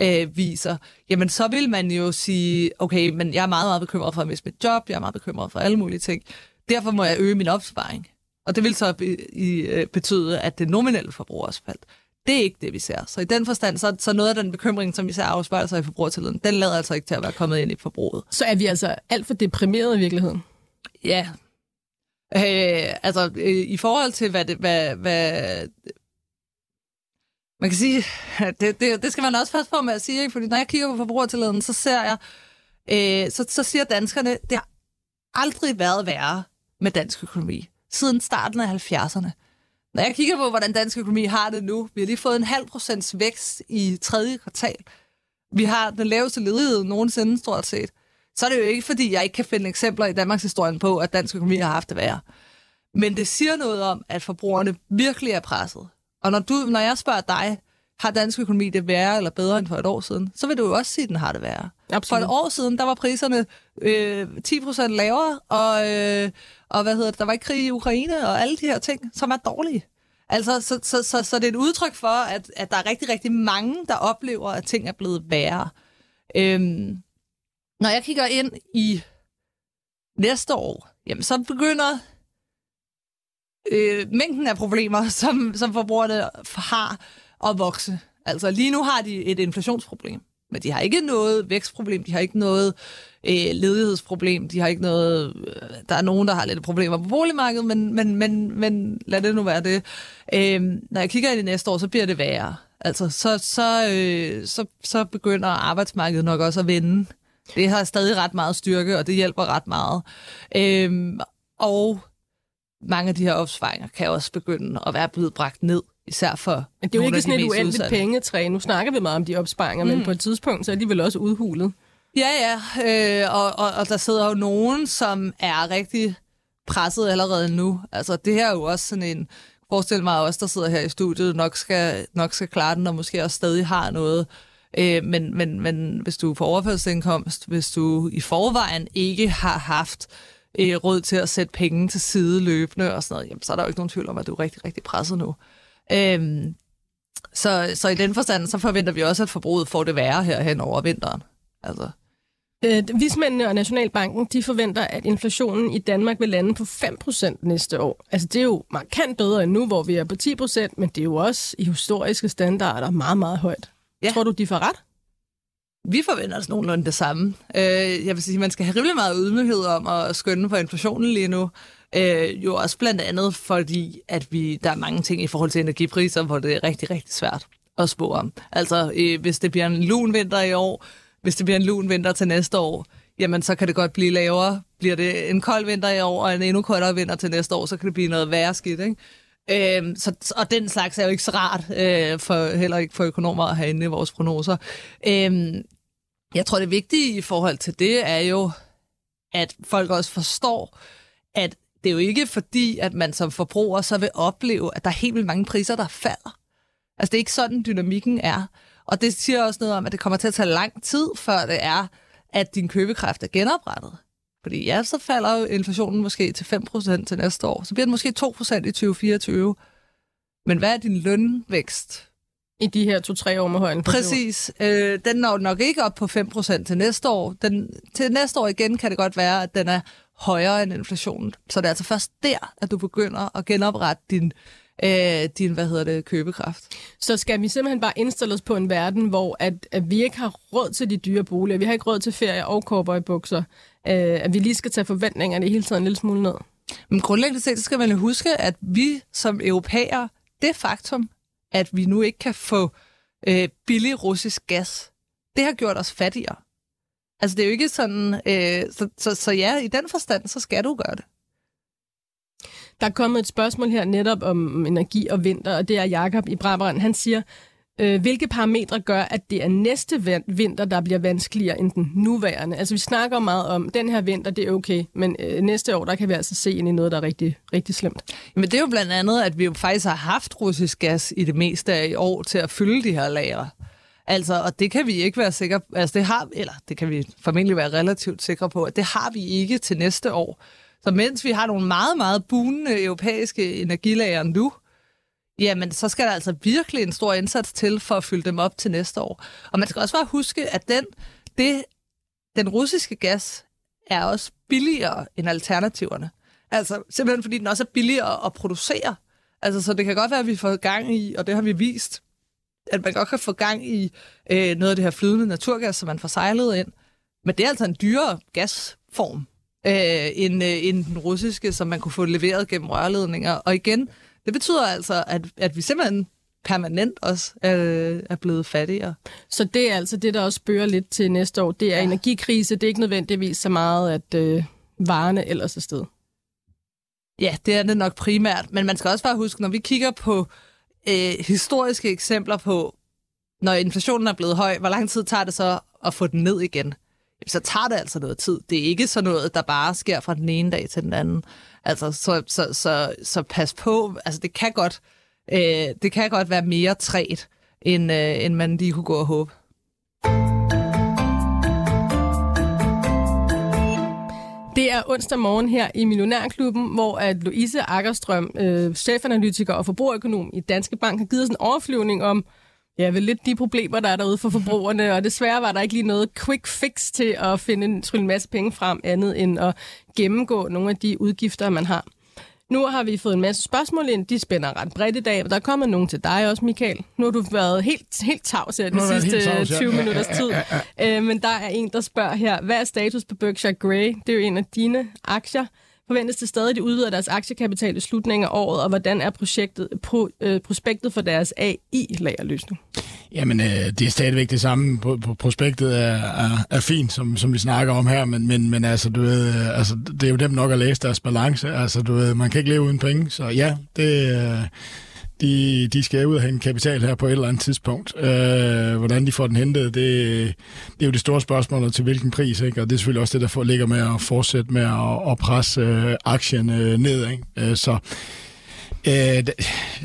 øh, viser, jamen så vil man jo sige, okay, men jeg er meget, meget bekymret for at miste mit job, jeg er meget bekymret for alle mulige ting. Derfor må jeg øge min opsparing. Og det vil så be, i, øh, betyde, at det nominelle forbrug også faldt. Det er ikke det, vi ser. Så i den forstand, så, så noget af den bekymring, som vi ser afspejler sig i forbrugertilliden, den lader altså ikke til at være kommet ind i forbruget. Så er vi altså alt for deprimeret i virkeligheden? Ja. Øh, altså, øh, i forhold til, hvad, det, hvad, hvad man kan sige, det, det, det skal man også passe på med at sige, ikke? fordi når jeg kigger på forbrugertilliden, så ser jeg, øh, så, så siger danskerne, det har aldrig været værre med dansk økonomi siden starten af 70'erne. Når jeg kigger på, hvordan dansk økonomi har det nu, vi har lige fået en halv procents vækst i tredje kvartal. Vi har den laveste ledighed nogensinde, stort set. Så er det jo ikke, fordi jeg ikke kan finde eksempler i Danmarks historie på, at dansk økonomi har haft det værre. Men det siger noget om, at forbrugerne virkelig er presset. Og når, du, når jeg spørger dig, har dansk økonomi det værre eller bedre end for et år siden, så vil du jo også sige, at den har det værre. Absolut. For et år siden, der var priserne øh, 10% lavere, og, øh, og hvad hedder det, der var ikke krig i Ukraine, og alle de her ting, som er dårlige. Altså, så, så, så, så det er et udtryk for, at, at der er rigtig, rigtig mange, der oplever, at ting er blevet værre. Øhm, når jeg kigger ind i næste år, jamen så begynder øh, mængden af problemer, som, som forbrugerne har, at vokse. Altså lige nu har de et inflationsproblem, men de har ikke noget vækstproblem, de har ikke noget øh, ledighedsproblem, de har ikke noget... Øh, der er nogen, der har lidt problemer på boligmarkedet, men, men, men, men lad det nu være det. Øh, når jeg kigger ind i næste år, så bliver det værre. Altså, så, så, øh, så, så begynder arbejdsmarkedet nok også at vende. Det har stadig ret meget styrke, og det hjælper ret meget. Øh, og mange af de her opsvaringer kan også begynde at være blevet bragt ned, især for Men det er jo ikke sådan et uendeligt udsatte. pengetræ. Nu snakker vi meget om de opsparinger, mm. men på et tidspunkt, så er de vel også udhulet. Ja, ja, øh, og, og, og der sidder jo nogen, som er rigtig presset allerede nu. Altså, det her er jo også sådan en... Forestil mig også, der sidder her i studiet, nok skal, nok skal klare den, og måske også stadig har noget. Øh, men, men, men hvis du får overførselsindkomst, hvis du i forvejen ikke har haft øh, råd til at sætte penge til side løbende og sådan noget, jamen, så er der jo ikke nogen tvivl om, at du er rigtig, rigtig presset nu. Øh, så, så i den forstand, så forventer vi også, at forbruget får det værre her hen over vinteren. Altså, Øh, vismændene og Nationalbanken de forventer, at inflationen i Danmark vil lande på 5% næste år. Altså det er jo markant bedre end nu, hvor vi er på 10%, men det er jo også i historiske standarder meget, meget højt. Ja. Tror du, de får ret? Vi forventer os nogenlunde det samme. Øh, jeg vil sige, at man skal have rimelig meget ydmyghed om at skønne på inflationen lige nu. Øh, jo også blandt andet, fordi at vi, der er mange ting i forhold til energipriser, hvor det er rigtig, rigtig svært at spå om. Altså, øh, hvis det bliver en lun vinter i år, hvis det bliver en lun vinter til næste år, jamen så kan det godt blive lavere. Bliver det en kold vinter i år, og en endnu koldere vinter til næste år, så kan det blive noget værre skidt, ikke? Øhm, så, og den slags er jo ikke så rart, øh, for, heller ikke for økonomer at have inde i vores prognoser. Øhm, jeg tror, det vigtige i forhold til det er jo, at folk også forstår, at det er jo ikke fordi, at man som forbruger så vil opleve, at der er helt vildt mange priser, der falder. Altså, det er ikke sådan, dynamikken er. Og det siger også noget om, at det kommer til at tage lang tid, før det er, at din købekraft er genoprettet. Fordi ja, så falder inflationen måske til 5% til næste år. Så bliver den måske 2% i 2024. Men hvad er din lønvækst? I de her to-tre år med høj inflation. Præcis. Øh, den når nok ikke op på 5% til næste år. Den, til næste år igen kan det godt være, at den er højere end inflationen. Så det er altså først der, at du begynder at genoprette din, øh, din hvad hedder det, købekraft. Så skal vi simpelthen bare indstille os på en verden, hvor at, at vi ikke har råd til de dyre boliger, vi har ikke råd til ferie og cowboybukser, øh, at vi lige skal tage forventningerne hele tiden en lille smule ned. Men grundlæggende set, så skal man jo huske, at vi som europæere, det faktum, at vi nu ikke kan få øh, billig russisk gas, det har gjort os fattigere. Altså det er jo ikke sådan, øh, så, så, så ja, i den forstand, så skal du gøre det. Der er kommet et spørgsmål her netop om energi og vinter, og det er Jakob i Brabrand. Han siger, øh, hvilke parametre gør, at det er næste vinter, der bliver vanskeligere end den nuværende? Altså vi snakker meget om, den her vinter, det er okay, men øh, næste år, der kan vi altså se ind i noget, der er rigtig, rigtig slemt. Men det er jo blandt andet, at vi jo faktisk har haft russisk gas i det meste af i år til at fylde de her lagre. Altså, og det kan vi ikke være sikre altså det har, eller det kan vi formentlig være relativt sikre på, at det har vi ikke til næste år. Så mens vi har nogle meget, meget bunende europæiske energilager nu, jamen så skal der altså virkelig en stor indsats til for at fylde dem op til næste år. Og man skal også bare huske, at den, det, den russiske gas er også billigere end alternativerne. Altså simpelthen fordi den også er billigere at producere. Altså så det kan godt være, at vi får gang i, og det har vi vist, at man godt kan få gang i øh, noget af det her flydende naturgas, som man får sejlet ind. Men det er altså en dyrere gasform øh, end, øh, end den russiske, som man kunne få leveret gennem rørledninger. Og igen, det betyder altså, at, at vi simpelthen permanent også øh, er blevet fattigere. Så det er altså det, der også spørger lidt til næste år. Det er ja. energikrise, det er ikke nødvendigvis så meget, at øh, varerne ellers er sted. Ja, det er det nok primært. Men man skal også bare huske, når vi kigger på øh, historiske eksempler på, når inflationen er blevet høj, hvor lang tid tager det så at få den ned igen? Så tager det altså noget tid. Det er ikke sådan noget, der bare sker fra den ene dag til den anden. Altså, så, så, så, så pas på. Altså, det kan godt, øh, det kan godt være mere træt, end, øh, end man lige kunne gå og håbe. Det er onsdag morgen her i Millionærklubben, hvor at Louise Akkerstrøm, øh, chefanalytiker og forbrugerøkonom i Danske Bank, har givet os en overflyvning om, Ja, vel lidt de problemer, der er derude for forbrugerne, og desværre var der ikke lige noget quick fix til at finde en, en masse penge frem, andet end at gennemgå nogle af de udgifter, man har. Nu har vi fået en masse spørgsmål ind. De spænder ret bredt i dag, og der er kommet nogen til dig også, Michael. Nu har du været helt, helt tavs her de sidste tavs, ja. 20 Ja, minutters ja, tid. ja, ja, Øh, men der er en, der spørger her, hvad er status på Berkshire Grey? Det er jo en af dine aktier. Forventes det stadig, at de udvider deres aktiekapital i slutningen af året, og hvordan er projektet, pro, øh, prospektet for deres AI-lagerløsning? Jamen, øh, det er stadigvæk det samme. På, prospektet er, er, er fint, som, som vi snakker om her, men, men, men altså, du ved, øh, altså, det er jo dem nok at læse deres balance. Altså, du ved, man kan ikke leve uden penge, så ja, det, øh, de, de skal ud og hente kapital her på et eller andet tidspunkt. Øh, hvordan de får den hentet, det, det er jo det store spørgsmål, og til hvilken pris, ikke? og det er selvfølgelig også det, der får, ligger med at fortsætte med at, at presse øh, aktien øh, ned. Ikke? Øh, så Øh,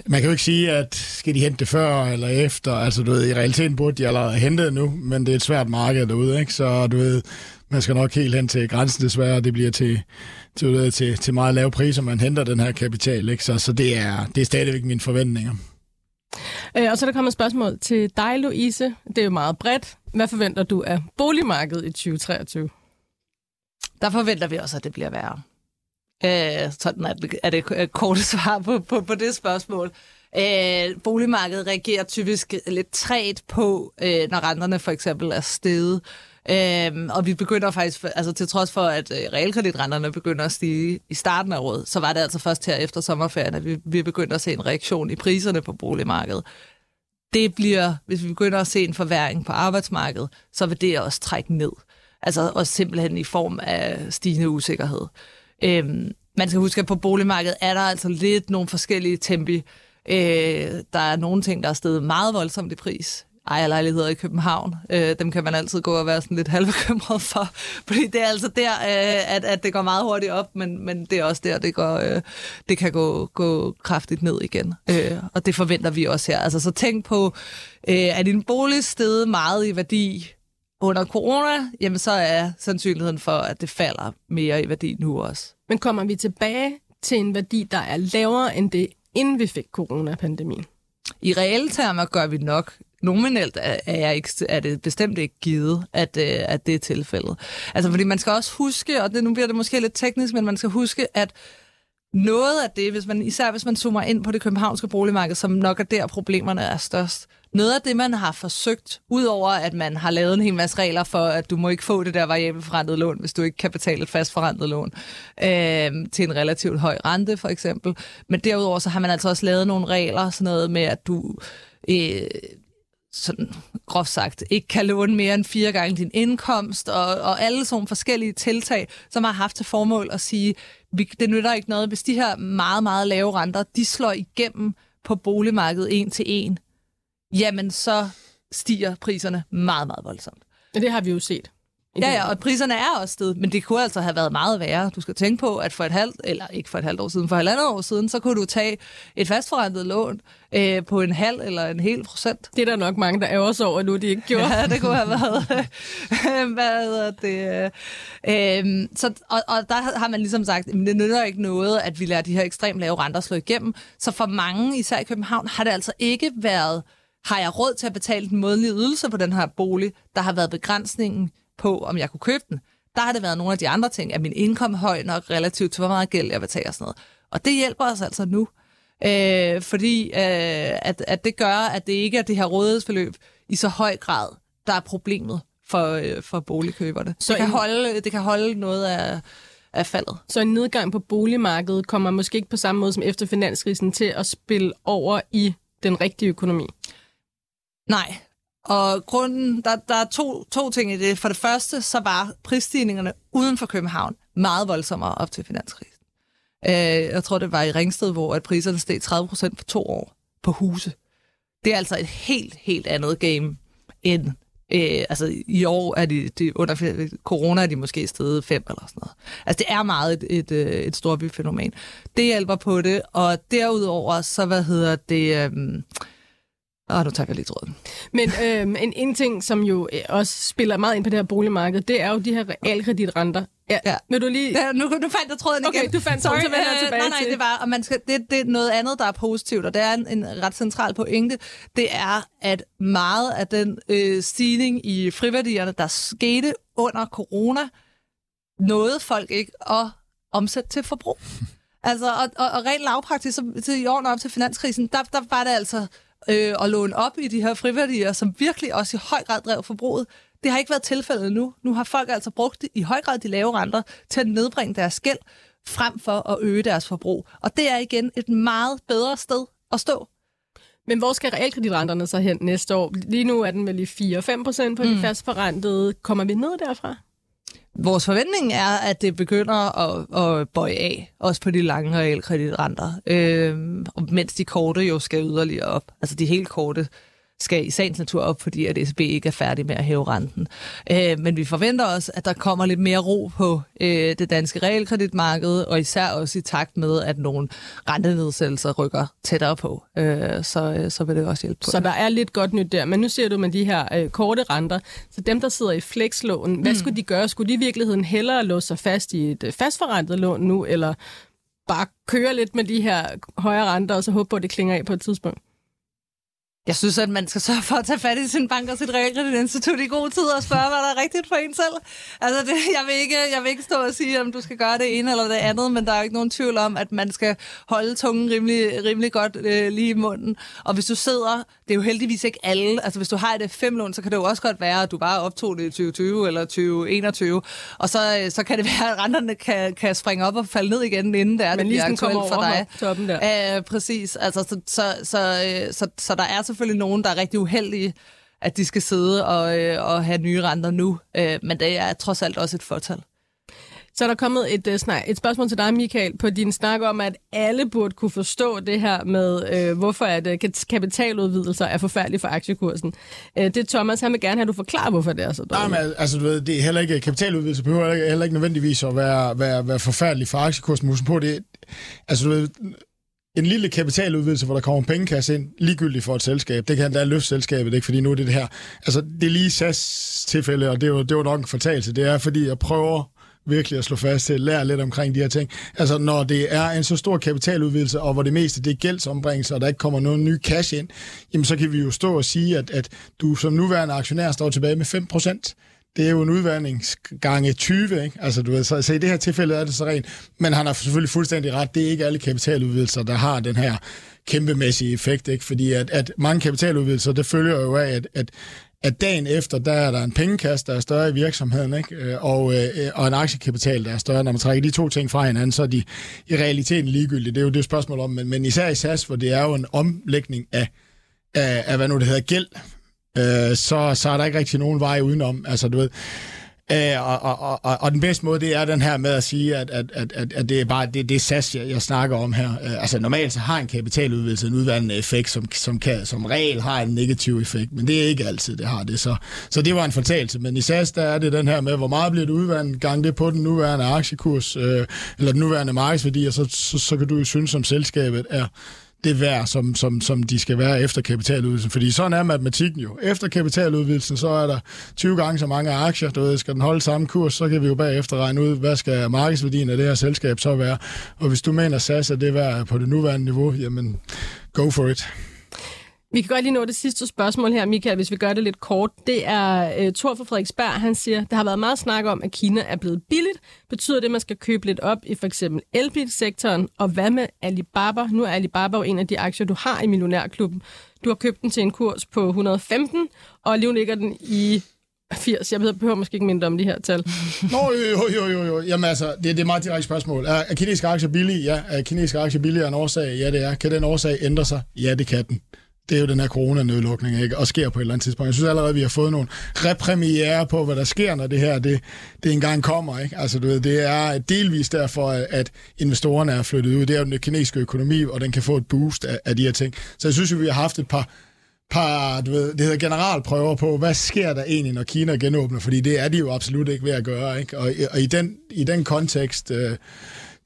man kan jo ikke sige, at skal de hente det før eller efter. Altså, du ved, i realiteten burde de allerede have hentet nu, men det er et svært marked derude, ikke? Så du ved, man skal nok helt hen til grænsen desværre, og det bliver til, til, ved, til, til meget lave priser, man henter den her kapital, ikke? Så, så det, er, det er stadigvæk mine forventninger. Øh, og så er der kommet et spørgsmål til dig, Louise. Det er jo meget bredt. Hvad forventer du af boligmarkedet i 2023? Der forventer vi også, at det bliver værre. Øh, sådan er det, er det øh, korte svar på, på, på det spørgsmål. Øh, boligmarkedet reagerer typisk lidt træt på, øh, når renterne for eksempel er steget. Øhm, og vi begynder faktisk, altså til trods for, at øh, realkreditrenterne begynder at stige i starten af året, så var det altså først her efter sommerferien, at vi, vi begynder at se en reaktion i priserne på boligmarkedet. Det bliver, hvis vi begynder at se en forværing på arbejdsmarkedet, så vil det også trække ned. Altså også simpelthen i form af stigende usikkerhed. Øhm, man skal huske, at på boligmarkedet er der altså lidt nogle forskellige tempi. Øh, der er nogle ting, der er steget meget voldsomt i pris. Ejerlejligheder i København, øh, dem kan man altid gå og være sådan lidt halvbekymret for, fordi det er altså der, øh, at, at det går meget hurtigt op, men, men det er også der, det, går, øh, det kan gå, gå kraftigt ned igen. Øh, og det forventer vi også her. Altså, så tænk på, øh, at din bolig steget meget i værdi under corona, jamen så er sandsynligheden for, at det falder mere i værdi nu også. Men kommer vi tilbage til en værdi, der er lavere end det, inden vi fik coronapandemien? I reelle termer gør vi nok. Nominelt er, er, jeg ikke, er det bestemt ikke givet, at, øh, at det er tilfældet. Altså, fordi man skal også huske, og det, nu bliver det måske lidt teknisk, men man skal huske, at noget af det, hvis man, især hvis man zoomer ind på det københavnske boligmarked, som nok er der problemerne er størst, noget af det, man har forsøgt, udover at man har lavet en hel masse regler for, at du må ikke få det der variabelforrentet lån, hvis du ikke kan betale et fast forrentet lån øh, til en relativt høj rente, for eksempel. Men derudover så har man altså også lavet nogle regler, sådan noget med, at du... Øh, sådan groft sagt, ikke kan låne mere end fire gange din indkomst, og, og alle sådan forskellige tiltag, som har haft til formål at sige, vi, det nytter ikke noget, hvis de her meget, meget lave renter, de slår igennem på boligmarkedet en til en, jamen så stiger priserne meget, meget voldsomt. Det har vi jo set. Ja, ja, og priserne er også steget, men det kunne altså have været meget værre. Du skal tænke på, at for et halvt, eller ikke for et halvt år siden, for halvandet år siden, så kunne du tage et fastforrentet lån øh, på en halv eller en hel procent. Det er der nok mange, der er også over, nu de ikke gjorde. Ja, det kunne have været, hvad hedder det, øhm, så, og, og der har man ligesom sagt, at det nytter ikke noget, at vi lader de her ekstremt lave renter slå igennem. Så for mange, især i København, har det altså ikke været, har jeg råd til at betale den månedlige ydelse på den her bolig, der har været begrænsningen på, om jeg kunne købe den. Der har det været nogle af de andre ting, at min indkomst høj nok relativt til, hvor meget gæld jeg betaler og sådan noget. Og det hjælper os altså nu. Øh, fordi øh, at, at det gør, at det ikke er det her rådighedsforløb i så høj grad, der er problemet for, øh, for boligkøberne. Så det kan, holde, det kan holde noget af, af faldet. Så en nedgang på boligmarkedet kommer måske ikke på samme måde som efter finanskrisen til at spille over i den rigtige økonomi. Nej. Og grunden, der, der er to, to ting i det. For det første, så var prisstigningerne uden for København meget voldsommere op til finanskrisen. Øh, jeg tror, det var i Ringsted, hvor at priserne steg 30 procent på to år på huse. Det er altså et helt, helt andet game end... Øh, altså i år er de, de under corona er de måske stedet fem eller sådan noget. Altså det er meget et, et, et et storbyfænomen. Det hjælper på det, og derudover så, hvad hedder det... Øh, Åh, nu tager jeg lige tråden. Men øhm, en, en ting, som jo øh, også spiller meget ind på det her boligmarked, det er jo de her realkreditrenter. Ja. ja. Vil du lige... Ja, nu, nu fandt jeg tråden okay, igen. du fandt Sorry, vender jeg tilbage nej, nej, til. det var, og man skal, det, det er noget andet, der er positivt, og det er en, en ret central pointe. Det er, at meget af den øh, stigning i friværdierne, der skete under corona, nåede folk ikke at omsætte til forbrug. Altså, og, og, og rent lavpraktisk, så, til i årene op til finanskrisen, der, der var det altså øh, at låne op i de her friværdier, som virkelig også i høj grad drev forbruget. Det har ikke været tilfældet nu. Nu har folk altså brugt i høj grad de lave renter til at nedbringe deres gæld, frem for at øge deres forbrug. Og det er igen et meget bedre sted at stå. Men hvor skal realkreditrenterne så hen næste år? Lige nu er den vel i 4-5 procent på mm. de fastforrentede. Kommer vi ned derfra? Vores forventning er, at det begynder at, at bøje af, også på de lange realkreditrenter, øh, mens de korte jo skal yderligere op. Altså de helt korte skal i sagens natur op, fordi at SB ikke er færdig med at hæve renten. Øh, men vi forventer også, at der kommer lidt mere ro på øh, det danske realkreditmarked, og især også i takt med, at nogle rentenedsættelser rykker tættere på. Øh, så, øh, så vil det også hjælpe på Så der er lidt godt nyt der. Men nu ser du med de her øh, korte renter. Så dem, der sidder i flexlån, hvad mm. skulle de gøre? Skulle de i virkeligheden hellere låse sig fast i et øh, fastforrentet lån nu, eller bare køre lidt med de her højere renter, og så håbe på, at det klinger af på et tidspunkt? Jeg synes, at man skal sørge for at tage fat i sin bank og sit realkreditinstitut i god tid og spørge, hvad der er rigtigt for en selv. Altså, det, jeg, vil ikke, jeg vil ikke stå og sige, om du skal gøre det ene eller det andet, men der er ikke nogen tvivl om, at man skal holde tungen rimelig, rimelig godt øh, lige i munden. Og hvis du sidder, det er jo heldigvis ikke alle, altså hvis du har et F5-lån, så kan det jo også godt være, at du bare optog det i 2020 eller 2021, og så, øh, så kan det være, at renterne kan, kan springe op og falde ned igen, inden det er, men det bliver aktuelt for dig. Toppen der. Æh, præcis, altså så, så, så, så, så, så der er selvfølgelig nogen, der er rigtig uheldige, at de skal sidde og, øh, og have nye renter nu. Øh, men det er trods alt også et fortal. Så er der kommet et, uh, snak, et spørgsmål til dig, Michael, på din snak om, at alle burde kunne forstå det her med, øh, hvorfor at, kapitaludvidelser er forfærdelige for aktiekursen. Uh, det Thomas, han vil gerne have, at du forklarer, hvorfor det er så dårligt. Nej, men altså, du ved, det er heller ikke, kapitaludvidelse behøver heller ikke, heller ikke nødvendigvis at være, være, være forfærdelig for aktiekursen. På, det, altså, du ved, en lille kapitaludvidelse, hvor der kommer pengekasse ind, ligegyldigt for et selskab. Det kan da løfte selskabet, ikke? fordi nu er det det her. Altså, det er lige SAS tilfælde, og det er jo, det var nok en fortalelse. Det er, fordi jeg prøver virkelig at slå fast til lære lidt omkring de her ting. Altså, når det er en så stor kapitaludvidelse, og hvor det meste det er gældsombringelse, og der ikke kommer nogen ny cash ind, jamen så kan vi jo stå og sige, at, at du som nuværende aktionær står tilbage med 5 det er jo en udvandring gange 20, ikke? Altså, du ved, så, så i det her tilfælde er det så rent. Men han har selvfølgelig fuldstændig ret. Det er ikke alle kapitaludvidelser, der har den her kæmpemæssige effekt, ikke? Fordi at, at mange kapitaludvidelser, det følger jo af, at, at, at dagen efter, der er der en pengekast, der er større i virksomheden, ikke? Øh, og, øh, og en aktiekapital, der er større. Når man trækker de to ting fra hinanden, så er de i realiteten ligegyldige. Det er jo det spørgsmål om, men, men især i SAS, hvor det er jo en omlægning af, af, af hvad nu det hedder, gæld øh, så, så er der ikke rigtig nogen vej udenom. Altså, du ved, Øh, og, og, og, og den bedste måde, det er den her med at sige, at, at, at, at, det er bare det, det er SAS, jeg, jeg snakker om her. Øh, altså normalt så har en kapitaludvidelse en udvandrende effekt, som, som, kan, som regel har en negativ effekt, men det er ikke altid, det har det. Så, så det var en fortalelse, men i SAS, der er det den her med, hvor meget bliver det udvandet, gang det på den nuværende aktiekurs, øh, eller den nuværende markedsværdi, og så, så, så kan du jo synes, som selskabet er det værd, som, som, som de skal være efter kapitaludvidelsen. Fordi sådan er matematikken jo. Efter kapitaludvidelsen, så er der 20 gange så mange aktier. Du ved, skal den holde samme kurs, så kan vi jo bagefter regne ud, hvad skal markedsværdien af det her selskab så være. Og hvis du mener, SAS er det værd på det nuværende niveau, jamen go for it. Vi kan godt lige nå det sidste spørgsmål her, Michael, hvis vi gør det lidt kort. Det er uh, Thor fra Frederiksberg, han siger, der har været meget snak om, at Kina er blevet billigt. Betyder det, at man skal købe lidt op i for eksempel elbilsektoren? Og hvad med Alibaba? Nu er Alibaba jo en af de aktier, du har i Millionærklubben. Du har købt den til en kurs på 115, og lige ligger den i 80. Jeg behøver måske ikke mindre om de her tal. Nå, jo, jo, jo, jo. Jamen altså, det, det er meget direkte spørgsmål. Er, er kinesiske aktier billige? Ja. Er kinesiske aktier billigere end en årsag? Ja, det er. Kan den årsag ændre sig? Ja, det kan den det er jo den her coronanedlukning, ikke? og sker på et eller andet tidspunkt. Jeg synes allerede, at vi har fået nogle repremiere på, hvad der sker, når det her det, det engang kommer. Ikke? Altså, du ved, det er delvis derfor, at investorerne er flyttet ud. Det er jo den kinesiske økonomi, og den kan få et boost af, af de her ting. Så jeg synes, at vi har haft et par, par du ved, det hedder generalprøver på, hvad sker der egentlig, når Kina genåbner, fordi det er de jo absolut ikke ved at gøre. Ikke? Og, og i, den, i den kontekst... Øh,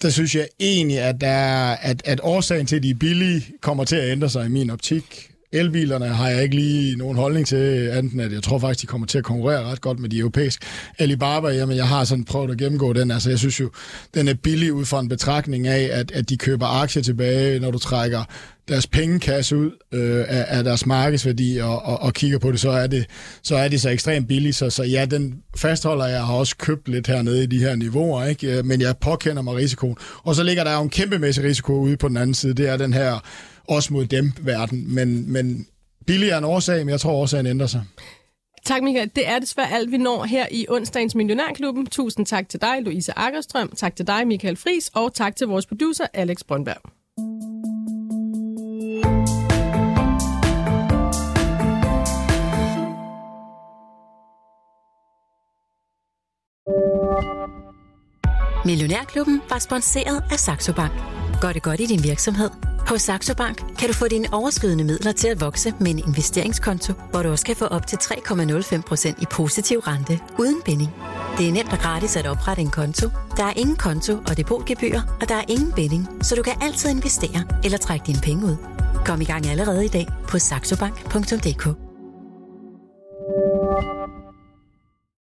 der synes jeg egentlig, at, der er, at, at årsagen til, at de er billige, kommer til at ændre sig i min optik. Elbilerne har jeg ikke lige nogen holdning til, anden at jeg tror faktisk, de kommer til at konkurrere ret godt med de europæiske. Alibaba, jamen jeg har sådan prøvet at gennemgå den. Altså jeg synes jo, den er billig ud fra en betragtning af, at, at de køber aktier tilbage, når du trækker deres pengekasse ud øh, af, af deres markedsværdi og, og, og kigger på det, så er det så er det så ekstremt billigt. Så, så ja, den fastholder jeg har også købt lidt hernede i de her niveauer, ikke? Øh, men jeg påkender mig risikoen. Og så ligger der jo en kæmpemæssig risiko ude på den anden side. Det er den her også mod dem verden. Men, men billigere en årsag, men jeg tror årsagen ændrer sig. Tak, Michael. Det er desværre alt, vi når her i onsdagens Millionærklubben. Tusind tak til dig, Louise Akkerstrøm. Tak til dig, Michael Fris. Og tak til vores producer, Alex Brøndberg. Millionærklubben var sponsoreret af Saxo Bank. Gør det godt i din virksomhed. Hos Saxo Bank kan du få dine overskydende midler til at vokse med en investeringskonto, hvor du også kan få op til 3,05% i positiv rente uden binding. Det er nemt og gratis at oprette en konto. Der er ingen konto og depotgebyr, og der er ingen binding, så du kan altid investere eller trække dine penge ud. Kom i gang allerede i dag på saxobank.dk.